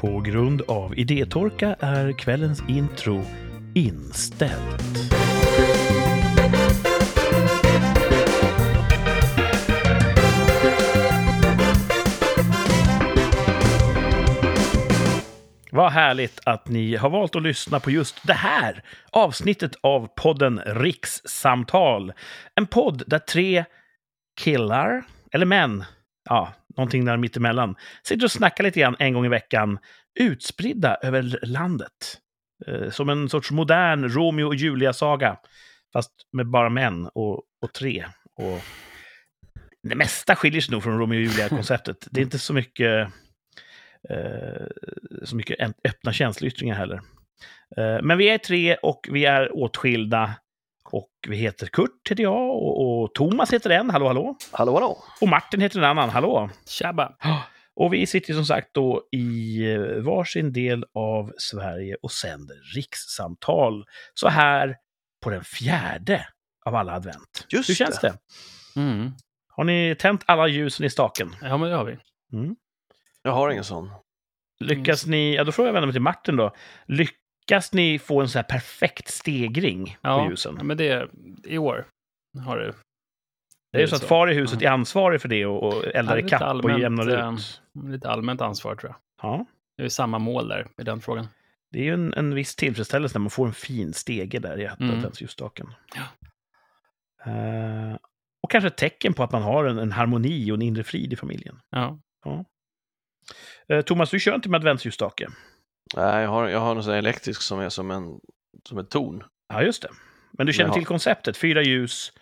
På grund av idétorka är kvällens intro inställt. Vad härligt att ni har valt att lyssna på just det här avsnittet av podden Rikssamtal. En podd där tre killar, eller män, ja, någonting där mittemellan, sitter och snackar lite grann en gång i veckan, utspridda över landet. Eh, som en sorts modern Romeo och Julia-saga, fast med bara män och, och tre. Och det mesta skiljer sig nog från Romeo och Julia-konceptet. Det är inte så mycket, eh, så mycket öppna känsloyttringar heller. Eh, men vi är tre och vi är åtskilda. Och vi heter Kurt, heter jag, och, och Thomas heter en, hallå hallå. Hallå hallå. Och Martin heter en annan, hallå. Tjabba! Och vi sitter som sagt då i eh, varsin del av Sverige och sänder rikssamtal. Så här på den fjärde av alla advent. Just Hur känns det? det? Mm. Har ni tänt alla ljusen i staken? Ja, men det har vi. Mm. Jag har ingen sån. Lyckas ni, ja då får jag vända mig till Martin då. Lyckas ni få en så här perfekt stegring Ja, på ja, ljusen? men det i år har det. Det är ju så att far i huset är ansvarig för det och, och eldar Ja, lite ikapp och allmänt, jämnar eh, ut. Lite allmänt ansvar tror jag. Ja. Det är samma mål där i den frågan. Det är ju en, en viss tillfredsställelse när man får en fin stege där i Mm. adventsljusstaken. Ja. Eh, och kanske ett tecken på att man har en, en harmoni och en inre frid i familjen. Ja. Eh, Thomas, du kör inte med adventsljusstake? Nej, jag har, jag har någon sån elektrisk som är som en som ett torn. Ja, just det. Men du känner Jaha. till konceptet, fyra ljus,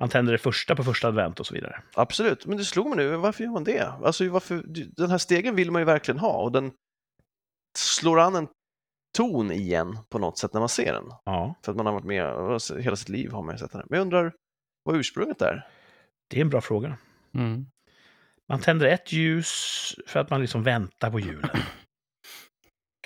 man tänder det första på första advent och så vidare. Absolut, men det slog mig nu, varför gör man det? Alltså, varför, den här stegen vill man ju verkligen ha och den slår an en ton igen på något sätt när man ser den. Ja, För att man har varit med hela sitt liv har man ju sett den. Men jag undrar vad ursprunget är? det är en bra fråga. Mm. Man tänder ett ljus för att man liksom väntar på julen.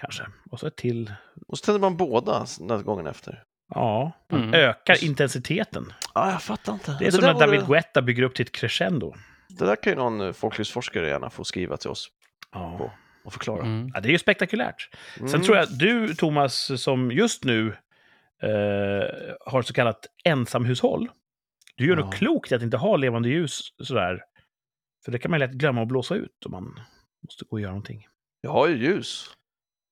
Kanske. Och så ett till. Och så tänder man båda den gången efter. Ja, man Mm. ökar intensiteten. Ja, jag fattar inte. Det är som där när David vore- Guetta bygger upp till ett crescendo. Det där kan ju någon eh, folklivsforskare gärna få skriva till oss Ja. och förklara. Mm. Ja, det är ju spektakulärt. Sen Mm. tror jag att du, Thomas, som just nu eh, har så kallat ensamhushåll, du gör Ja. nog klokt att inte ha levande ljus sådär. För det kan man lätt glömma att blåsa ut om man måste gå och göra någonting. Jag har ju ljus.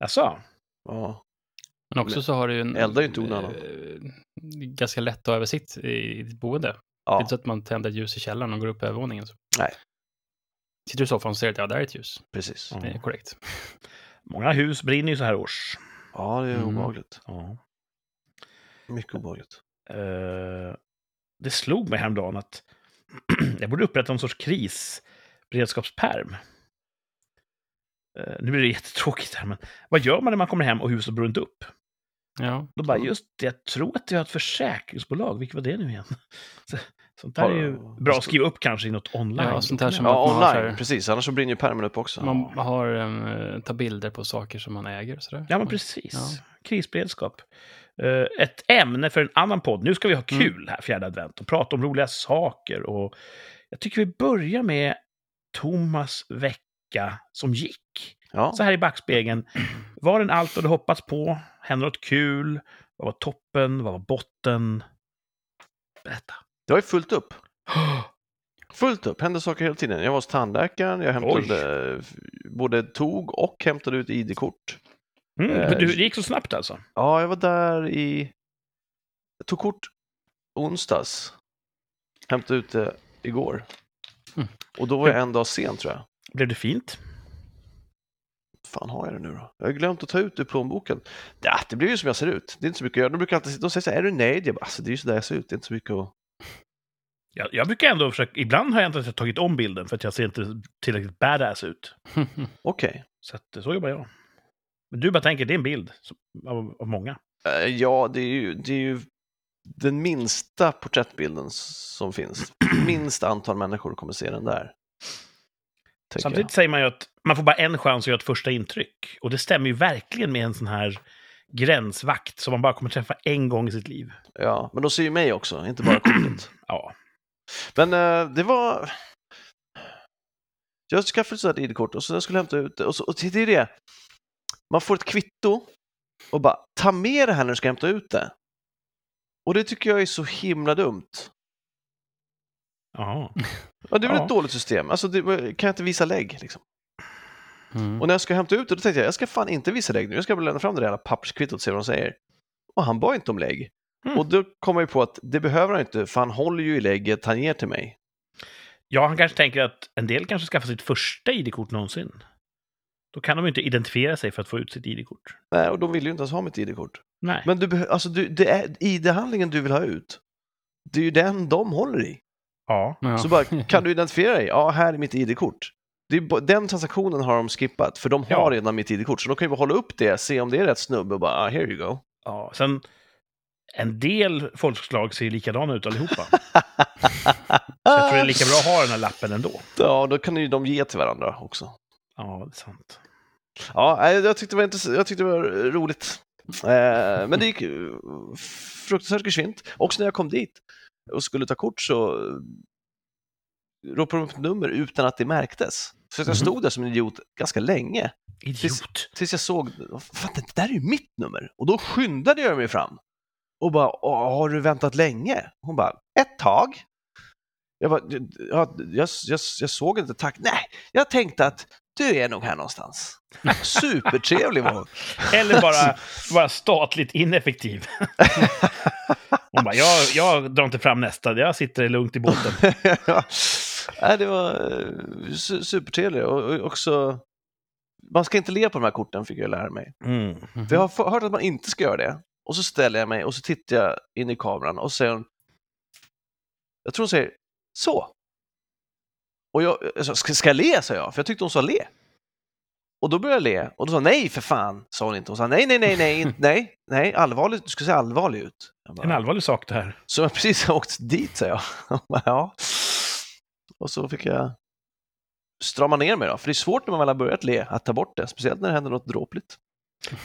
Jaså? Ja. Men också så har du ju en... Eldar ju inte onödan. eh, ganska lätt att ha översikt i ditt boende. Det är ja. inte så att man tänder ett ljus i källaren och går upp på övervåningen. Så. Nej. Sitter du i soffan och ser att ja, där är ett ljus. Precis. Ja. Det är korrekt. Många hus brinner ju så här års. Ja, det är Mm. obehagligt. Ja. Mycket obehagligt. Eh, det slog mig häromdagen att jag borde upprätta någon sorts krisberedskapsperm. Eh, nu blir det jättetråkigt här, men vad gör man när man kommer hem och huset har brunnit upp? Ja. Då bara, just det, jag tror att jag har ett försäkringsbolag. Vilket var det nu igen? Så, sånt där är ju Har- bra att skriva upp kanske i något online. Ja, sånt här som Ja, har online, här- precis. Annars så brinner ju pärmen upp också. Man har, um, tar bilder på saker som man äger och sådär. Ja, men precis. Ja. Krisberedskap. Eh, ett ämne för en annan podd. Nu ska vi ha Mm. kul här fjärde advent och prata om roliga saker. Och jag tycker vi börjar med Thomas vecka som gick. Ja. Så här i backspegeln. Var den allt du hade hoppats på? Hände något kul? Vad var toppen? Vad var botten? Berätta. Det var ju fullt upp. Fullt upp, hände saker hela tiden. Jag var hos tandläkaren, jag hämtade eh, både tog och hämtade ut ID-kort. Mm, Eh, du, det gick så snabbt alltså? Ja, jag var där i... Jag tog kort onsdags. Hämtade ut det igår. Mm. Och då var jag en dag sen tror jag. Blev det fint? fan har jag det nu då? Jag har glömt att ta ut det ur plånboken. Ja, det blir ju som jag ser ut. Det är inte så mycket att göra. De brukar alltid och säga så här, är du nöjd? Jag bara, alltså det är ju så där jag ser ut. Det är inte så mycket att... Jag, jag brukar ändå försöka... Ibland har jag inte ens tagit om bilden för att jag ser inte tillräckligt badass ut. Okej. Så att, så jobbar jag. Men du bara tänker, det är en bild av, av många. Eh, Ja, det är, ju, det är ju den minsta porträttbilden som finns. Minst antal människor kommer se den där. Samtidigt säger man ju att man får bara en chans att göra ett första intryck. Och det stämmer ju verkligen med en sån här gränsvakt som man bara kommer träffa en gång i sitt liv. jag. Ja, men de ser ju mig också, inte bara kortet. Ja. Men eh, det var... Jag skaffade ett sådant ID-kort och så jag skulle hämta ut det. Och, så, och det är det. man får ett kvitto och bara ta med det här när du ska hämta ut det. Och det tycker jag är så himla dumt. Ja, det är väl Ja. ett dåligt system. Alltså, det, kan jag inte visa lägg? Liksom? Mm. Och när jag ska hämta ut det, då tänkte jag, jag ska fan inte visa lägg nu. Jag ska bara lämna fram det där jävla papperskvittot och se vad de säger. Och han bad inte om lägg. Mm. Och då kom jag ju på att det behöver han inte, för han håller ju i lägget han ger till mig. Ja, han kanske tänker att en del kanske skaffar sitt första ID-kort någonsin. Då kan de ju inte identifiera sig för att få ut sitt ID-kort. Nej, och de vill ju inte ens ha mitt ID-kort. Nej. Men du, alltså, du, det är ID-handlingen du vill ha ut. Det är ju den de håller i. Ja. Så bara, kan du identifiera dig? Ja, här är mitt ID-kort. Det är, ba- den transaktionen har de skippat, för de har Ja. redan mitt ID-kort. Så de kan ju bara hålla upp det, se om det är rätt snubbe och bara, ah, here you go. ja. Sen, en del folkslag ser ju likadana ut allihopa. Så jag tror det är lika bra att ha den här lappen ändå. Ja, då kan ju de ge till varandra också. Ja, det är sant. Ja, jag tyckte det var, intress- jag tyckte det var roligt. Eh, men det gick fruktansvärt geschwint. Också när jag kom dit och skulle ta kort så ropade de upp nummer utan att det märktes. Så jag Mhm. stod där som en idiot ganska länge. Idiot. Tills jag såg, fan det där är ju mitt nummer. Och då skyndade jag mig fram. Och bara, "Åh, har du väntat länge? Hon bara, ett tag. Jag, bara, ja, jag, jag, jag såg inte, tack. Nej, jag tänkte att du är nog här någonstans. Supertrevlig var hon. Eller bara, bara statligt ineffektiv. Hon bara, jag, jag drar inte fram nästa, jag sitter lugnt i båten. ja. Nej, det var eh, su- supertrevligt och också man ska inte le på de här korten fick jag lära mig. Mm. För jag har hört att man inte ska göra det. Och så ställer jag mig och så tittar jag in i kameran och säger jag tror hon säger så. Och jag, alltså, ska, ska jag le, sa jag, för jag tyckte hon sa le. Och då började jag le och då sa nej för fan, sa hon inte. Hon sa nej, nej, nej, nej, nej, nej, allvarligt, du ska se allvarlig ut. Bara, En allvarlig sak det här. så jag precis har åkt dit, sa jag. Bara, ja. Och så fick jag strama ner mig då, för det är svårt när man väl har börjat le att ta bort det, speciellt när det händer något dråpligt.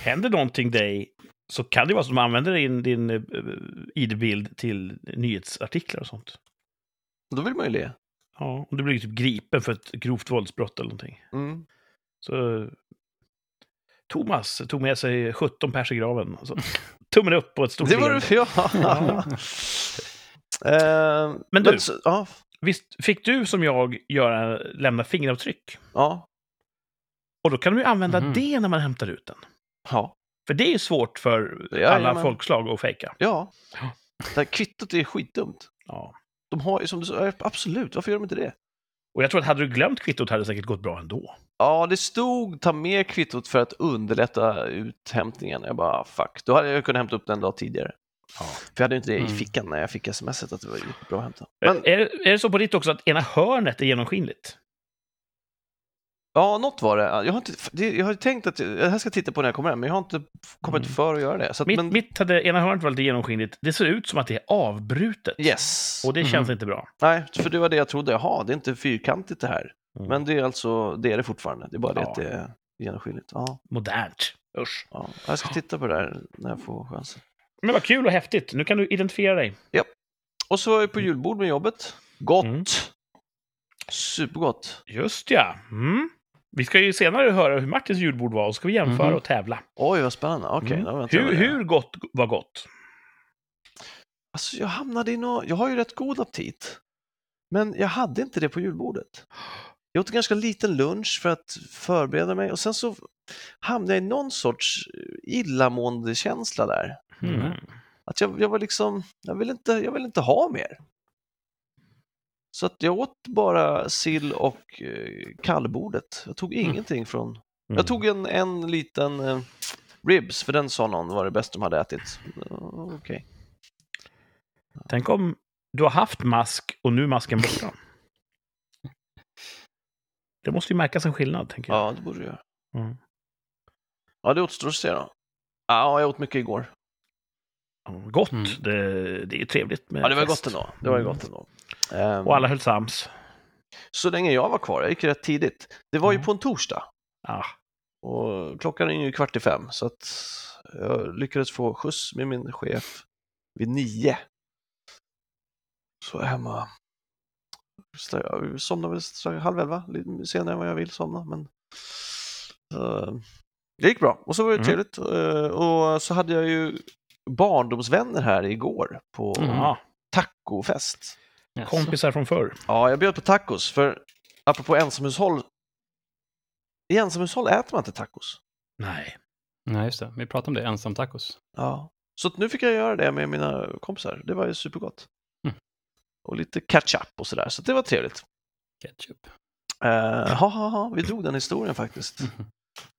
Händer någonting dig så kan det vara så att de använder din, din eh, ID-bild till nyhetsartiklar och sånt. Och då vill man ju le. Ja, om du blir typ gripen för ett grovt våldsbrott eller någonting. Mm. Så Thomas tog med sig 17 pers i graven. Så, tummen upp på ett stort Det var det, ja. Ja. Eh, Men du- så- ja, Visst fick du som jag göra, lämna fingeravtryck? ja, Och då kan du ju använda Mhm. det när man hämtar ut den. ja, För det är ju svårt för alla Jajamän. folkslag att fejka. ja. Ja. Det här kvittot är skitdumt. Ja. De har ju som du sa, absolut, varför gör de inte det? Och jag tror att hade du glömt kvittot hade det säkert gått bra ändå. Ja, det stod ta med kvittot för att underlätta uthämtningen. Jag bara, fuck, då hade jag kunnat hämta upp den en dag tidigare. Ja. För jag hade ju inte det i Mm. fickan när jag fick smset att det var bra att hämta. Men. Är, det- är det så på ditt också att ena hörnet är genomskinligt? ja, något var det. Jag har, inte, jag har tänkt att jag, det här ska titta på när jag kommer hem, men jag har inte kommit Mm. för att göra det. Så att, Mitt, men, mitt hade ena hörnet var lite genomskinligt. Det ser ut som att det är avbrutet. yes. Och det känns Mhm. inte bra. Nej, för det var det jag trodde. Jaha, det är inte fyrkantigt det här. Mm. Men det är alltså, det är det fortfarande. Det är bara det Ja. att det är genomskinligt. Ja, Modernt. Usch. ja. Jag ska titta på det där när jag får chansen. Men vad kul och häftigt. Nu kan du identifiera dig. Och så var jag på julbord med jobbet. Gott! Mm. Supergott! Just ja. Mm. Vi ska ju senare höra hur Martins julbord var och ska vi jämföra Mhm. och tävla. Oj, vad spännande. Okej, Mm. väntar jag hur, hur gott var gott? Alltså, jag hamnade i nå... Jag har ju rätt god aptit. Men jag hade inte det på julbordet. Jag åt en ganska liten lunch för att förbereda mig och sen så hamnade jag i någon sorts illamående-känsla där. Mm. Att jag, jag var liksom, jag vill, inte, jag vill inte ha mer. Så att jag åt bara sill och eh, kallbordet. Jag tog Mm. ingenting från... Mm. Jag tog en, en liten eh, ribs, för den sa någon var det bästa de hade ätit. Okej. Tänk om du har haft mask och nu är masken borta. Det måste ju märkas en skillnad, tänker jag. Ja, det borde du göra. Mm. Ja, det återstår att se då. Ja, jag åt mycket igår. Ja, Gott. Mm. Det, det är ju trevligt med Ja, det var fest. gott ändå. Det var ju Mm. gott ändå. Ehm, Och alla höll sams. Så länge jag var kvar, jag gick rätt tidigt. Det var ju Ja. på en torsdag. Ah, Och klockan är ju kvart i fem, så att jag lyckades få skjuts med min chef vid nio. Så hemma. Så Jag somnade väl halv elva, lite senare än vad jag vill somna, men... eh, Det gick bra och så var det Mm. trevligt. Eh, Och så hade jag ju barndomsvänner här igår på Mm. Tacofest. Jaså. kompisar från förr. Ja, jag bjöd på tacos för apropå ensamhushåll. I ensamhushåll äter man inte tacos. Nej. Nej, just det. Vi pratade om det, ensam tacos. Ja. Så att nu fick jag göra det med mina kompisar. Det var ju supergott. Mm. Och lite catch-up och sådär, så det var trevligt. Ketchup. Uh, ha, ha, ha, vi drog den historien faktiskt. Mhm.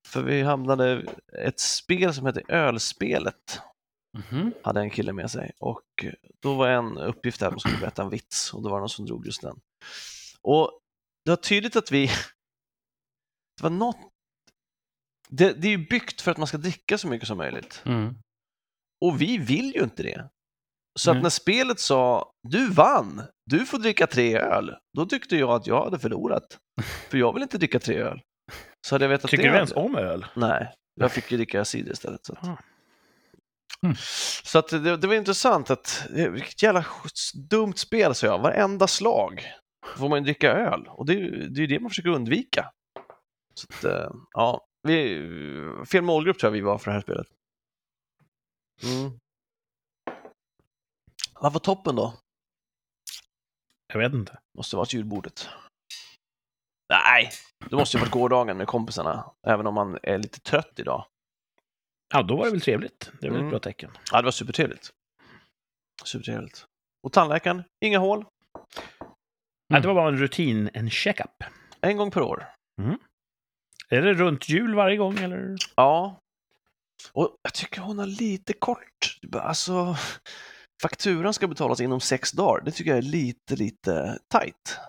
För vi hamnade ett spel som heter Ölspelet, Mhm. hade en kille med sig. Och då var en uppgift där man skulle berätta en vits och då var det någon som drog just den. Och det var tydligt att vi... Det var något... Det, det är ju byggt för att man ska dricka så mycket som möjligt. Mm. Och vi vill ju inte det. Så att Nej. när spelet sa du vann, du får dricka tre öl, då tyckte jag att jag hade förlorat. För jag vill inte dricka tre öl. Så hade jag vetat Tycker det du ens hade- om öl? Nej, jag fick ju dricka cider istället. Så att, Ah. Mm. så att det, det var intressant att, vilket jävla dumt spel sa jag, varenda slag får man ju dricka öl och det, är ju- det är det man försöker undvika. Så att, eh, ja, vi, fel målgrupp tror jag vi var för det här spelet. Mm. Vad var toppen då? Jag vet inte. Måste varit julbordet. Nej, det måste ju varit gårdagen med kompisarna, även om man är lite trött idag. Ja, då var det väl trevligt. Det är väl Mm. ett bra tecken. Ja, det var supertrevligt. Supertrevligt. Och tandläkaren, inga hål, Ja, det var bara en rutin, en checkup. en gång per år. Är det runt jul varje gång eller? Ja. Och jag tycker hon har lite kort. Alltså, fakturan ska betalas inom sex dagar. Det tycker jag är lite, lite tajt.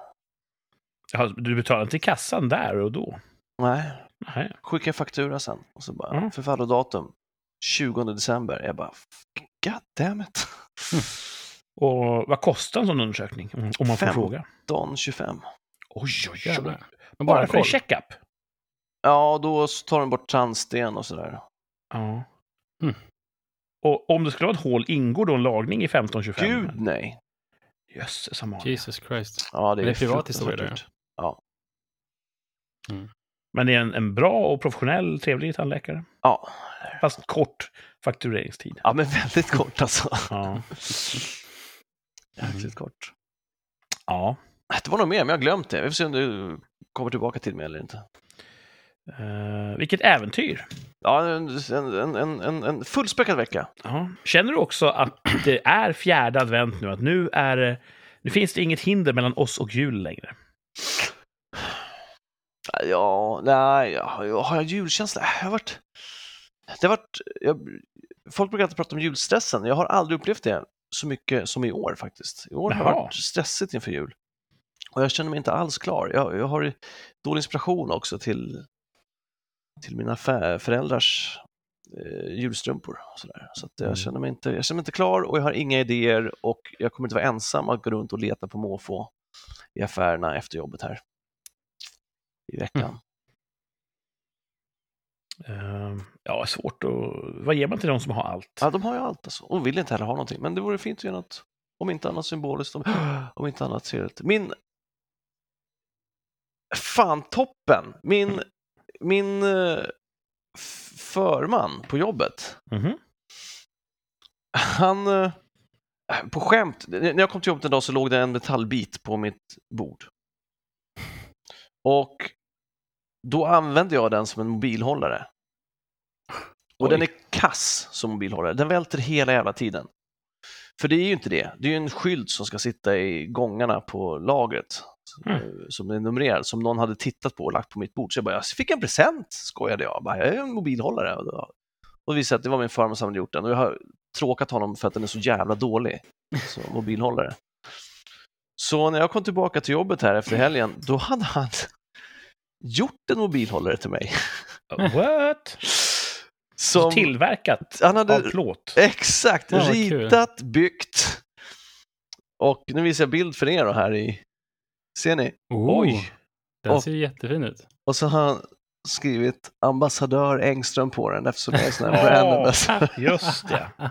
Ja, du betalar inte kassan där och då? Nej, Nej. skicka faktura sen. Och så bara, Mm. förfallodatum 20 december. Jag bara, god damn it. Och vad kostar en sån undersökning? Om man får Fem. fråga. Don 25. Oj, oj, oj. Men Bara bara för en checkup? Ja, då tar de bort tandsten och sådär. Ja. Mm. Och om det skulle vara ett hål, ingår då en lagning i 1525? Gud nej. Jösses, Amalia. Jesus Christ. Ja, det är, Det är privat historia. Ja. Men det är en, en bra och professionell, trevlig tandläkare. Ja. Fast kort faktureringstid. ja, men väldigt kort alltså. Ja. Jäkligt kort. ja. Det var nog mer, men jag har glömt det. Vi får se om du kommer tillbaka till mig eller inte. Eh, vilket äventyr! Ja, en, en, en, en, en fullspäckad vecka. Ja. Känner du också att det är fjärde advent nu? Att nu, är, nu finns det inget hinder mellan oss och jul längre? Ja, nej, ja, har jag julkänsla? Jag har varit... Det har varit jag, folk brukar alltid prata om julstressen. Jag har aldrig upplevt det så mycket som i år faktiskt. I år har det Jaha. varit stressigt inför jul. Och jag känner mig inte alls klar. Jag, jag har dålig inspiration också till, till mina föräldrars eh, julstrumpor. Sådär. Så jag, Mm. känner mig inte, jag känner mig inte klar och jag har inga idéer och jag kommer inte vara ensam att gå runt och leta på måfå i affärerna efter jobbet här i veckan. Eh, ja, svårt att... Vad ger man till de som har allt? Ja, de har ju allt alltså. Och vill inte heller ha någonting. Men det vore fint att göra något, om inte annat symboliskt, om, om inte annat trevligt. Min... Fan, toppen! Min, min eh, förman på jobbet, Mhm. han... eh, På skämt, när jag kom till jobbet en dag så låg det en metallbit på mitt bord. Och då använde jag den som en mobilhållare. Och Oj. den är kass som mobilhållare. Den välter hela jävla tiden. För det är ju inte det. Det är ju en skylt som ska sitta i gångarna på lagret. Mm. eh, Som är numrerad, som någon hade tittat på och lagt på mitt bord. Så jag bara, jag fick en present, skojade jag. Bara, jag är en mobilhållare. Och, då, och det visade att det var min farmor som hade gjort den. Och jag har tråkat honom för att den är så jävla dålig. Så mobilhållare. Så när jag kom tillbaka till jobbet här efter helgen, då hade han gjort en mobilhållare till mig. What? Som, Tillverkat han hade av plåt? Exakt, Ja, vad kul. ritat, byggt. Och nu visar jag bild för er då här i... Ser ni? Oh, Oj! Den Och- ser jättefin ut. Och så har han skrivit ambassadör Engström på den eftersom jag är sån här brand Åh, ambassadör. just det.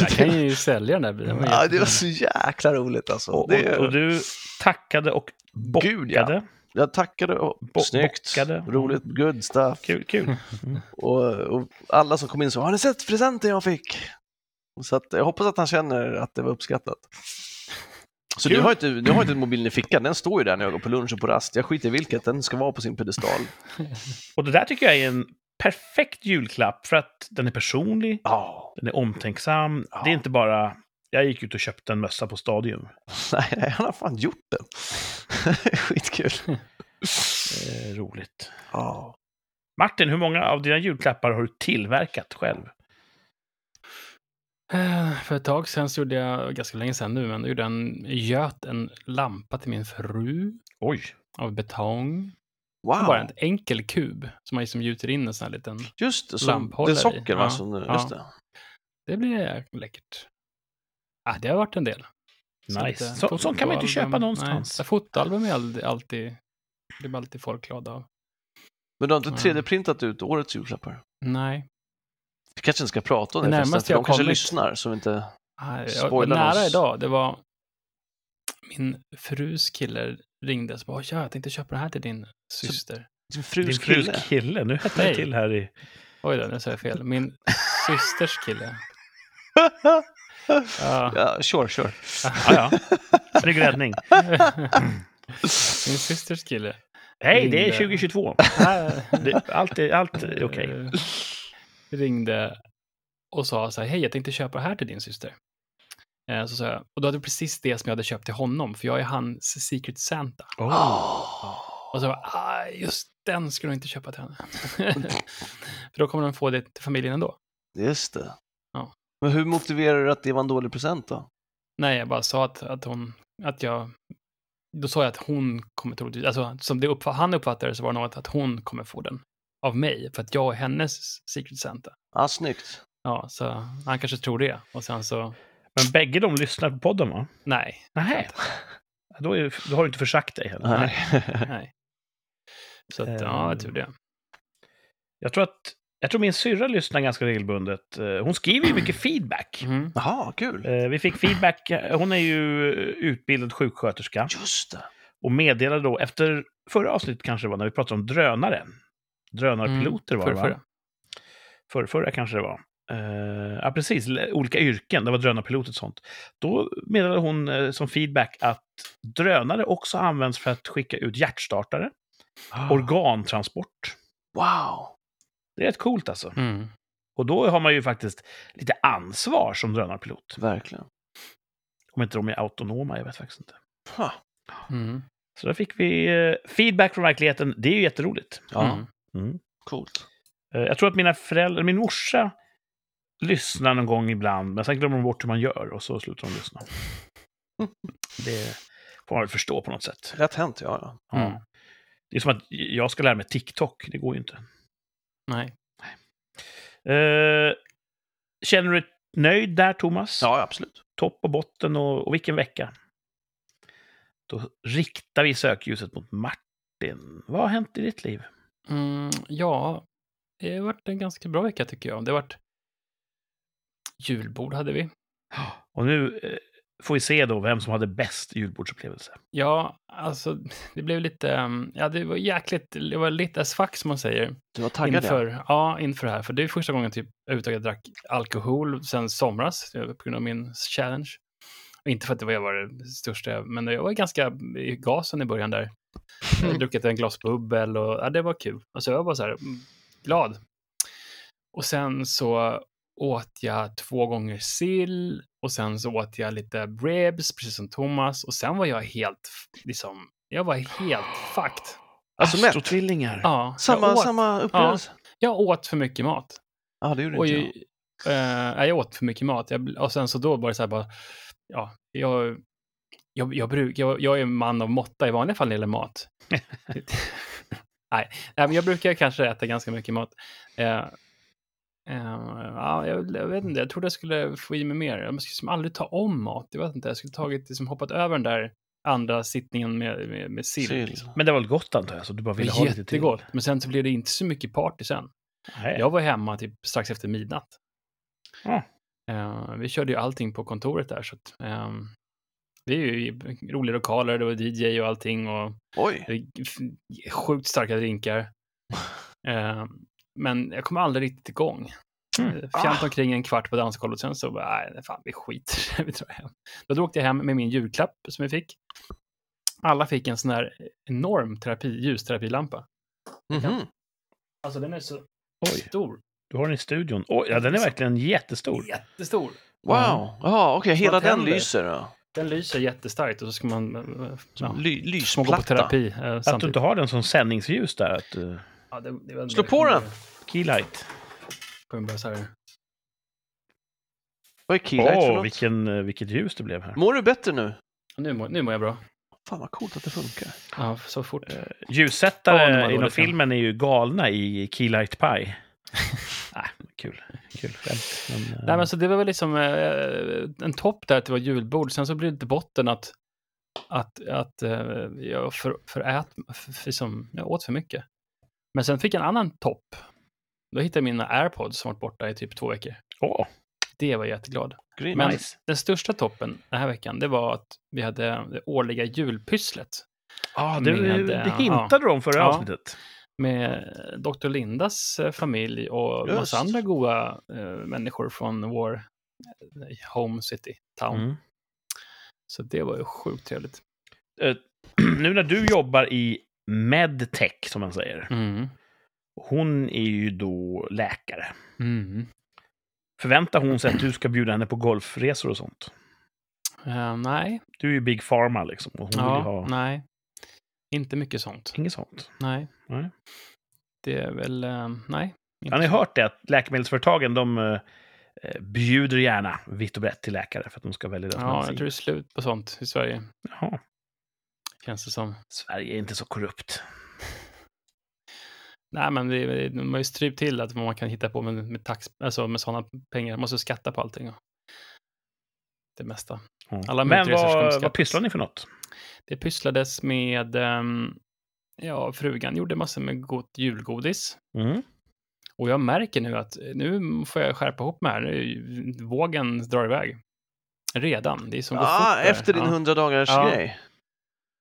Jag kan ju sälja den där bilen. ja, det var så jäkla roligt alltså. Och, och, och du tackade och bockade. Gud, ja. Jag tackade och Bo- snyggt, bockade. roligt, good stuff. Kul, kul. Och, och alla som kom in sa, har ni sett presenten jag fick? Så att, jag hoppas att han känner att det var uppskattat. Så du har, inte, du har inte mobilen i fickan, den står ju där när jag går på lunch och på rast. Jag skiter i vilket, den ska vara på sin pedestal. Och det där tycker jag är en perfekt julklapp för att den är personlig, Ja, den är omtänksam. Ja. Det är inte bara, jag gick ut och köpte en mössa på Stadium. nej, han har fan gjort den. Skitkul. Eh, roligt. Ja. Martin, hur många av dina julklappar har du tillverkat själv? Eh, För ett tag sedan så gjorde jag, ganska länge sedan nu, men jag gjorde en, göt en lampa till min fru Oj. av betong. Wow, Bara en enkel kub som man liksom gjuter in en sån här liten... just det, som, lamphållare det är socker i. va? Ja, Som, ja. just det. Det blir läckert. Ah, det har varit en del. Så Nice. lite Så, sånt kan man inte köpa någonstans. Nej, så fotoalbum är alltid, alltid, blir alltid folk glada av. Men du har inte Ja. 3D-printat ut årets julklappar? Nej. Vi kanske inte ska prata om det, Det förresten, för jag de kanske kommit- lyssnar så vi inte... Ah, Jag Spoila var nära oss. idag. Det var min frus kille ringde och sa ja, jag tänkte köpa det här till din syster. Din frus Din frus kille. kille. Nu hettar Nej. till här i... Oj då, nu sa jag fel. Min systers kille. Ja. ja, sure, sure. Ja, ja. Snygg räddning. Min systers kille. Hej, det är Ringde. 2022. Ah, Det, allt är, allt är okej. eh, ringde och sa så här, hej, jag tänkte köpa det här till din syster. Eh, Så sa jag, och då hade precis det som jag hade köpt till honom, för jag är hans Secret Santa. Oh. Och så bara, ah, just den skulle jag inte köpa till henne. för då kommer de få det till familjen ändå. Just det. Ja. Men hur motiverar du att det var en dålig present då? Nej, jag bara sa att, att hon, att jag, då sa jag att hon kommer troligtvis, alltså som det uppfatt, han uppfattade så var det något att hon kommer få den av mig, för att jag är hennes Secret Santa. Ja, snyggt. Ja, så han kanske tror det. Och sen så, Men bägge de lyssnar på podden, va? nej, Nej. Då, är, då har du inte försagt dig heller. Nej. nej. Så att, ja, Ehm. tur det. Jag tror att jag tror min syrra lyssnar ganska regelbundet. Eh, Hon skriver ju mycket feedback. Mm. Jaha, kul. Eh, Vi fick feedback. Hon är ju utbildad sjuksköterska Just det. och meddelade då efter förra avsnittet kanske det var när vi pratade om drönare. Drönarpiloter var det, va? Förra, förra. Förra, kanske det var. Eh, ja, precis. Olika yrken. Det var drönarpilot och sånt. Då meddelade hon eh, som feedback att drönare också används för att skicka ut hjärtstartare, organtransport. Wow. Det är rätt coolt alltså. Mm. Och då har man ju faktiskt lite ansvar som drönarpilot. Verkligen. Om inte de är autonoma, jag vet faktiskt inte. Ha. Mm. Så där fick vi eh, feedback från verkligheten. Det är ju jätteroligt. Ja, Mm. Mm. coolt. Eh, Jag tror att mina föräldrar, min morsa lyssnar någon gång ibland, men sen glömmer de bort hur man gör och så slutar de lyssna. Det får man väl förstå på något sätt. Lätt hänt, ja. ja. Ja. Mm. Det är som att jag ska lära mig TikTok, det går ju inte. Nej. Eh, känner du dig nöjd där, Thomas? Ja, absolut. Topp och botten och, och vilken vecka? Då riktar vi sökljuset mot Martin. Vad har hänt i ditt liv? Mm, ja, det har varit en ganska bra vecka tycker jag. Det har varit julbord hade vi. Och nu eh, får vi se då vem som hade bäst julbordsupplevelse. Ja, alltså det blev lite, um, ja det var jäkligt, det var lite as fuck som man säger. Du var taggad, inför, ja. ja. inför det här. För det är första gången typ överhuvudtaget jag drack alkohol sen somras eh, på grund av min challenge. Inte för att det var jag var det största, men jag var ganska i gasen i början där. Jag hade druckit en glas bubbel och ja, det var kul. Alltså jag var så här mm, glad. Och sen så åt jag två gånger sill och sen så åt jag lite ribs, precis som Thomas. Och sen var jag helt, liksom, jag var helt fucked. Alltså mätt. Astrotvillingar. Ja, Samma, åt, samma upplevelse. jag åt för mycket mat. Ja, det gjorde Och inte jag, jag. eh, jag åt för mycket mat. Jag, och sen så då var det så här bara, ja, jag, jag, jag, bruk, jag, jag är en man av måtta i vanliga fall när det gäller mat. nej, nej, men jag brukar kanske äta ganska mycket mat. Eh, eh, ja, jag, jag vet inte, jag trodde jag skulle få i mig mer. Jag skulle liksom aldrig ta om mat. Jag vet inte, jag skulle tagit, liksom, hoppat över den där andra sittningen med, med, med sill. Sill. Liksom. Men det var väl gott antar jag, så du bara ville ha lite till? jättegott, men sen så blev det inte så mycket party sen. Nej. Jag var hemma typ strax efter midnatt. Ja. Eh, vi körde ju allting på kontoret där, så att, ehm, Det är ju roliga lokaler, det var DJ och allting och Oj. sjukt starka drinkar. Eh, men jag kom aldrig riktigt igång. Mm. Mm. Fjant omkring en kvart på dansgolvet, sen så bara, nej, fan, vi skiter vi drar hem. Då åkte jag hem med min julklapp som jag fick. Alla fick en sån här enorm terapi, ljusterapilampa. Mhm. Alltså den är så Oj, stor. du har den i studion. Oj, ja, den är verkligen jättestor. Jättestor. Wow, jaha, okej, Små hela den lyser då. Den lyser jättestarkt och så ska man eh, ja, Ly små gå på lysplatta. terapi eh, Att du inte har den som sändningsljus där. Att, uh, Ja, det, det var- Slå på den. keylight. Kommer bara så här. Vad är keylight för Åh, något? vilken, eh, vilket ljus det blev här. Mår du bättre nu? Nu mår, nu mår jag bra. Fan vad coolt att det funkar. Ja, så fort. Eh, Ja, Ljussättare inom dåligt hem. filmen är ju galna i Keylight Pie. ah, kul. Kul skämt. Men, eh, Nej, men så det var väl liksom eh, en topp där att det var julbord. Sen så blev det inte botten att, att, att eh, jag för, förät, för, för, liksom, jag åt för mycket. Men sen fick jag en annan topp. Då hittade jag mina airpods som varit borta i typ två veckor. Åh, Det var jag jätteglad. Green. Men nice. den största toppen den här veckan, det var att vi hade det årliga julpysslet Ah, det, med, det hintade du om förra ja. avsnittet. med Dr. Lindas eh, familj och Just. massa andra goa eh, människor från vår eh, home city, town. Mm. Så det var ju sjukt trevligt. Eh, nu när du jobbar i medtech, som man säger. Mm. Hon är ju då läkare. Mm. Förväntar hon sig att du ska bjuda henne på golfresor och sånt? Eh, nej, Du är ju Big Pharma liksom. Och hon vill ja, ha... nej. Inte mycket sånt. Inget sånt. Nej. Nej. Det är väl, eh, nej. inte Har ni hört det? Att läkemedelsföretagen, de eh, bjuder gärna vitt och brett till läkare för att de ska välja deras Ja, jag tror det är slut på sånt i Sverige, Jaha. Känns det som. Sverige är inte så korrupt. Nej, men det, det, de har ju strypt till att vad man kan hitta på med, med, tax, alltså med sådana pengar. Man måste skatta på allting. Och det mesta. Ja. Alla Men vad, vad pysslar ni för något? Det pysslades med, ehm, ja, frugan gjorde massor med gott julgodis. Mm. Och jag märker nu att nu får jag skärpa ihop mig här. Nu- Vågen drar iväg. Redan. Det är som går Ah, fort efter din Ja. 100 dagars Ja. grej.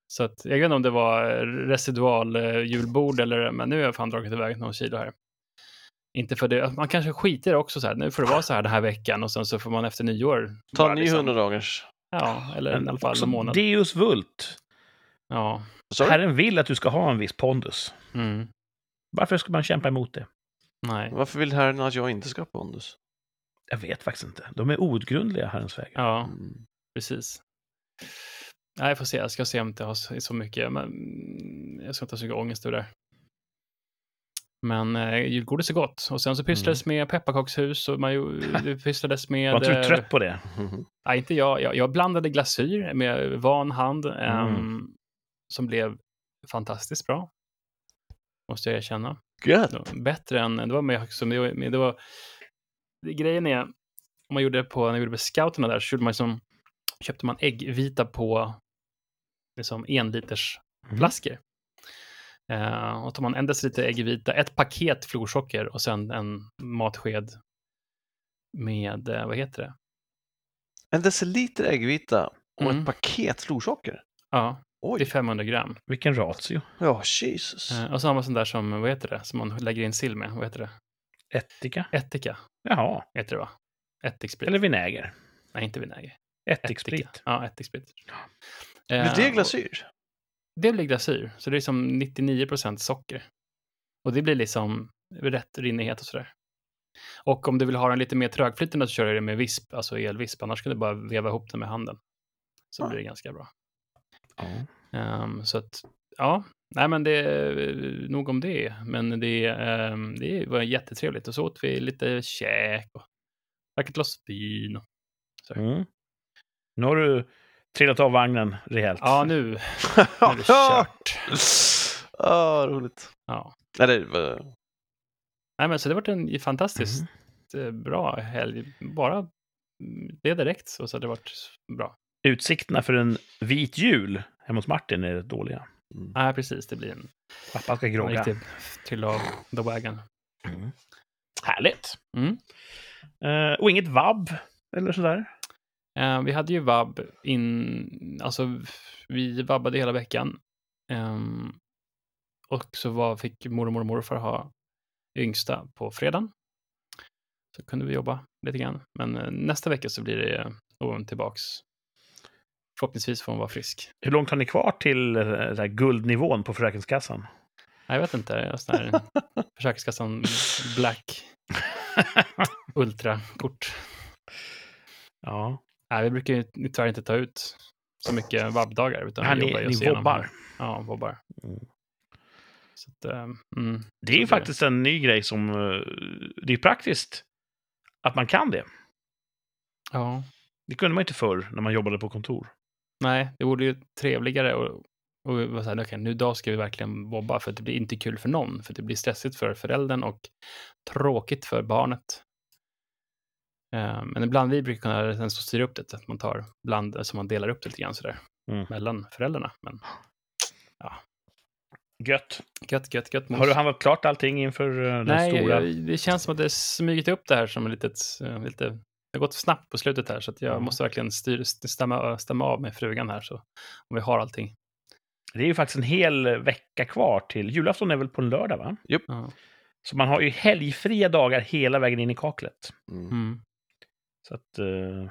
Så att, jag vet inte om det var residual eh, julbord eller, men nu har jag fan dragit iväg någon kilo här. Inte för det, man kanske skiter också så här, nu får det vara så här den här veckan och sen så får man efter nyår. Ta en ny liksom- 100 dagars. Ja, eller Men i alla fall en månad. Deus vult. Ja. Du? Herren vill att du ska ha en viss pondus. Mm. Varför ska man kämpa emot det? Nej. Varför vill herren att jag inte ska ha pondus? Jag vet faktiskt inte. De är outgrundliga, Herrens vägar. Ja, Mm. precis. Nej, jag får se. Jag ska se om det har så mycket. Men mm, jag ska inte ha så mycket ångest över det. Men eh, julgodis är gott. Och sen så pysslades med pepparkakshus och man ju, pysslades med... Var inte du eh, trött på det? Nej, inte jag. jag. Jag blandade glasyr med van hand. ehm, Mm. som blev fantastiskt bra. Måste jag erkänna. Gött. Bättre än, det var med, som det var, med, det var det, grejen är, om man gjorde det på, när vi gjorde med scouterna där, så gjorde man som, köpte man äggvita på liksom en liters Mm. flaskor. Eh, och tar man en deciliter äggvita, ett paket florsocker och sen en matsked med, eh, vad heter det? En deciliter äggvita och Mm. ett paket florsocker. Ja, Oj. det är 500 gram. Vilken ratio. Ja, Jesus. Eh, och så har man sån där som, vad heter det, som man lägger in sill med, vad heter det? Ättika. Ättika, Jaha. heter det va? Ättiksprit. Eller vinäger. Nej, inte vinäger. Ättiksprit. Ättika. Ja, ättiksprit. Blir Eh, det glasyr? Det blir glasyr, så det är som 99% socker. Och det blir liksom rätt rinnighet och sådär. Och om du vill ha den lite mer trögflytande så kör jag det med visp, alltså elvisp. Annars kan du bara veva ihop den med handen. Så Ja. blir det ganska bra. Ja. Ehm, så att, ja, nej men det är nog om det. Men det, ehm, det var jättetrevligt. Och så åt vi lite käk och drack ett glas vin. och- Mm. Nu har du trillat av vagnen rejält. Ja, nu, nu är det kört. Ah, roligt. Ja. Nej, det var... Nej, men så det har varit en fantastiskt eh, bra helg. Bara mm, det direkt så, så har det varit bra. Utsikterna för en vit jul hemma hos Martin är dåliga. Mm. Nej, precis. Det blir en, Pappa ska grogga. riktig trilla av the wagon. Mm. Härligt. Mm. Eh, och inget vabb eller sådär? Eh, vi hade ju vab in, alltså vi vabbade hela veckan. Ehm, och så var, fick mormor och morfar ha yngsta på fredagen. Så kunde vi jobba lite grann. Men eh, nästa vecka så blir det nog tillbaks. Förhoppningsvis får hon vara frisk. Hur långt har ni kvar till eh, den här guldnivån på Försäkringskassan? Jag vet inte, jag Försäkringskassan Black Ultra-kort. ja. Nej, vi brukar ju tyvärr inte ta ut så mycket vabbdagar. Utan Ja, vi ni, jobbar ni igenom- vobbar. Ja, vobbar. Mm. Att, eh, mm. Det är det- faktiskt en ny grej som... eh, Det är praktiskt att man kan det. Ja, Det kunde man inte förr när man jobbade på kontor. nej, det vore ju trevligare och, och vara så här, okej, nu idag ska vi verkligen vobba för att det blir inte kul för någon. För det blir stressigt för föräldern och tråkigt för barnet. Eh, men ibland vi brukar kunna sen så styra upp det, att man tar bland, så man delar upp det lite grann sådär Mm. mellan föräldrarna. Men Gött. gött, gött, gött. mos. Har du handlat klart allting inför eh, den Nej, stora? jag, det känns som att det smugit upp det här som litet, eh, lite, det har gått snabbt på slutet här så att jag Mm. måste verkligen styr, stämma, stämma av med frugan här så om vi har allting. Det är ju faktiskt en hel vecka kvar till... Julafton är väl på en lördag, va? Ja. Så man har ju helgfria dagar hela vägen in i kaklet. Mm. Så att... eh,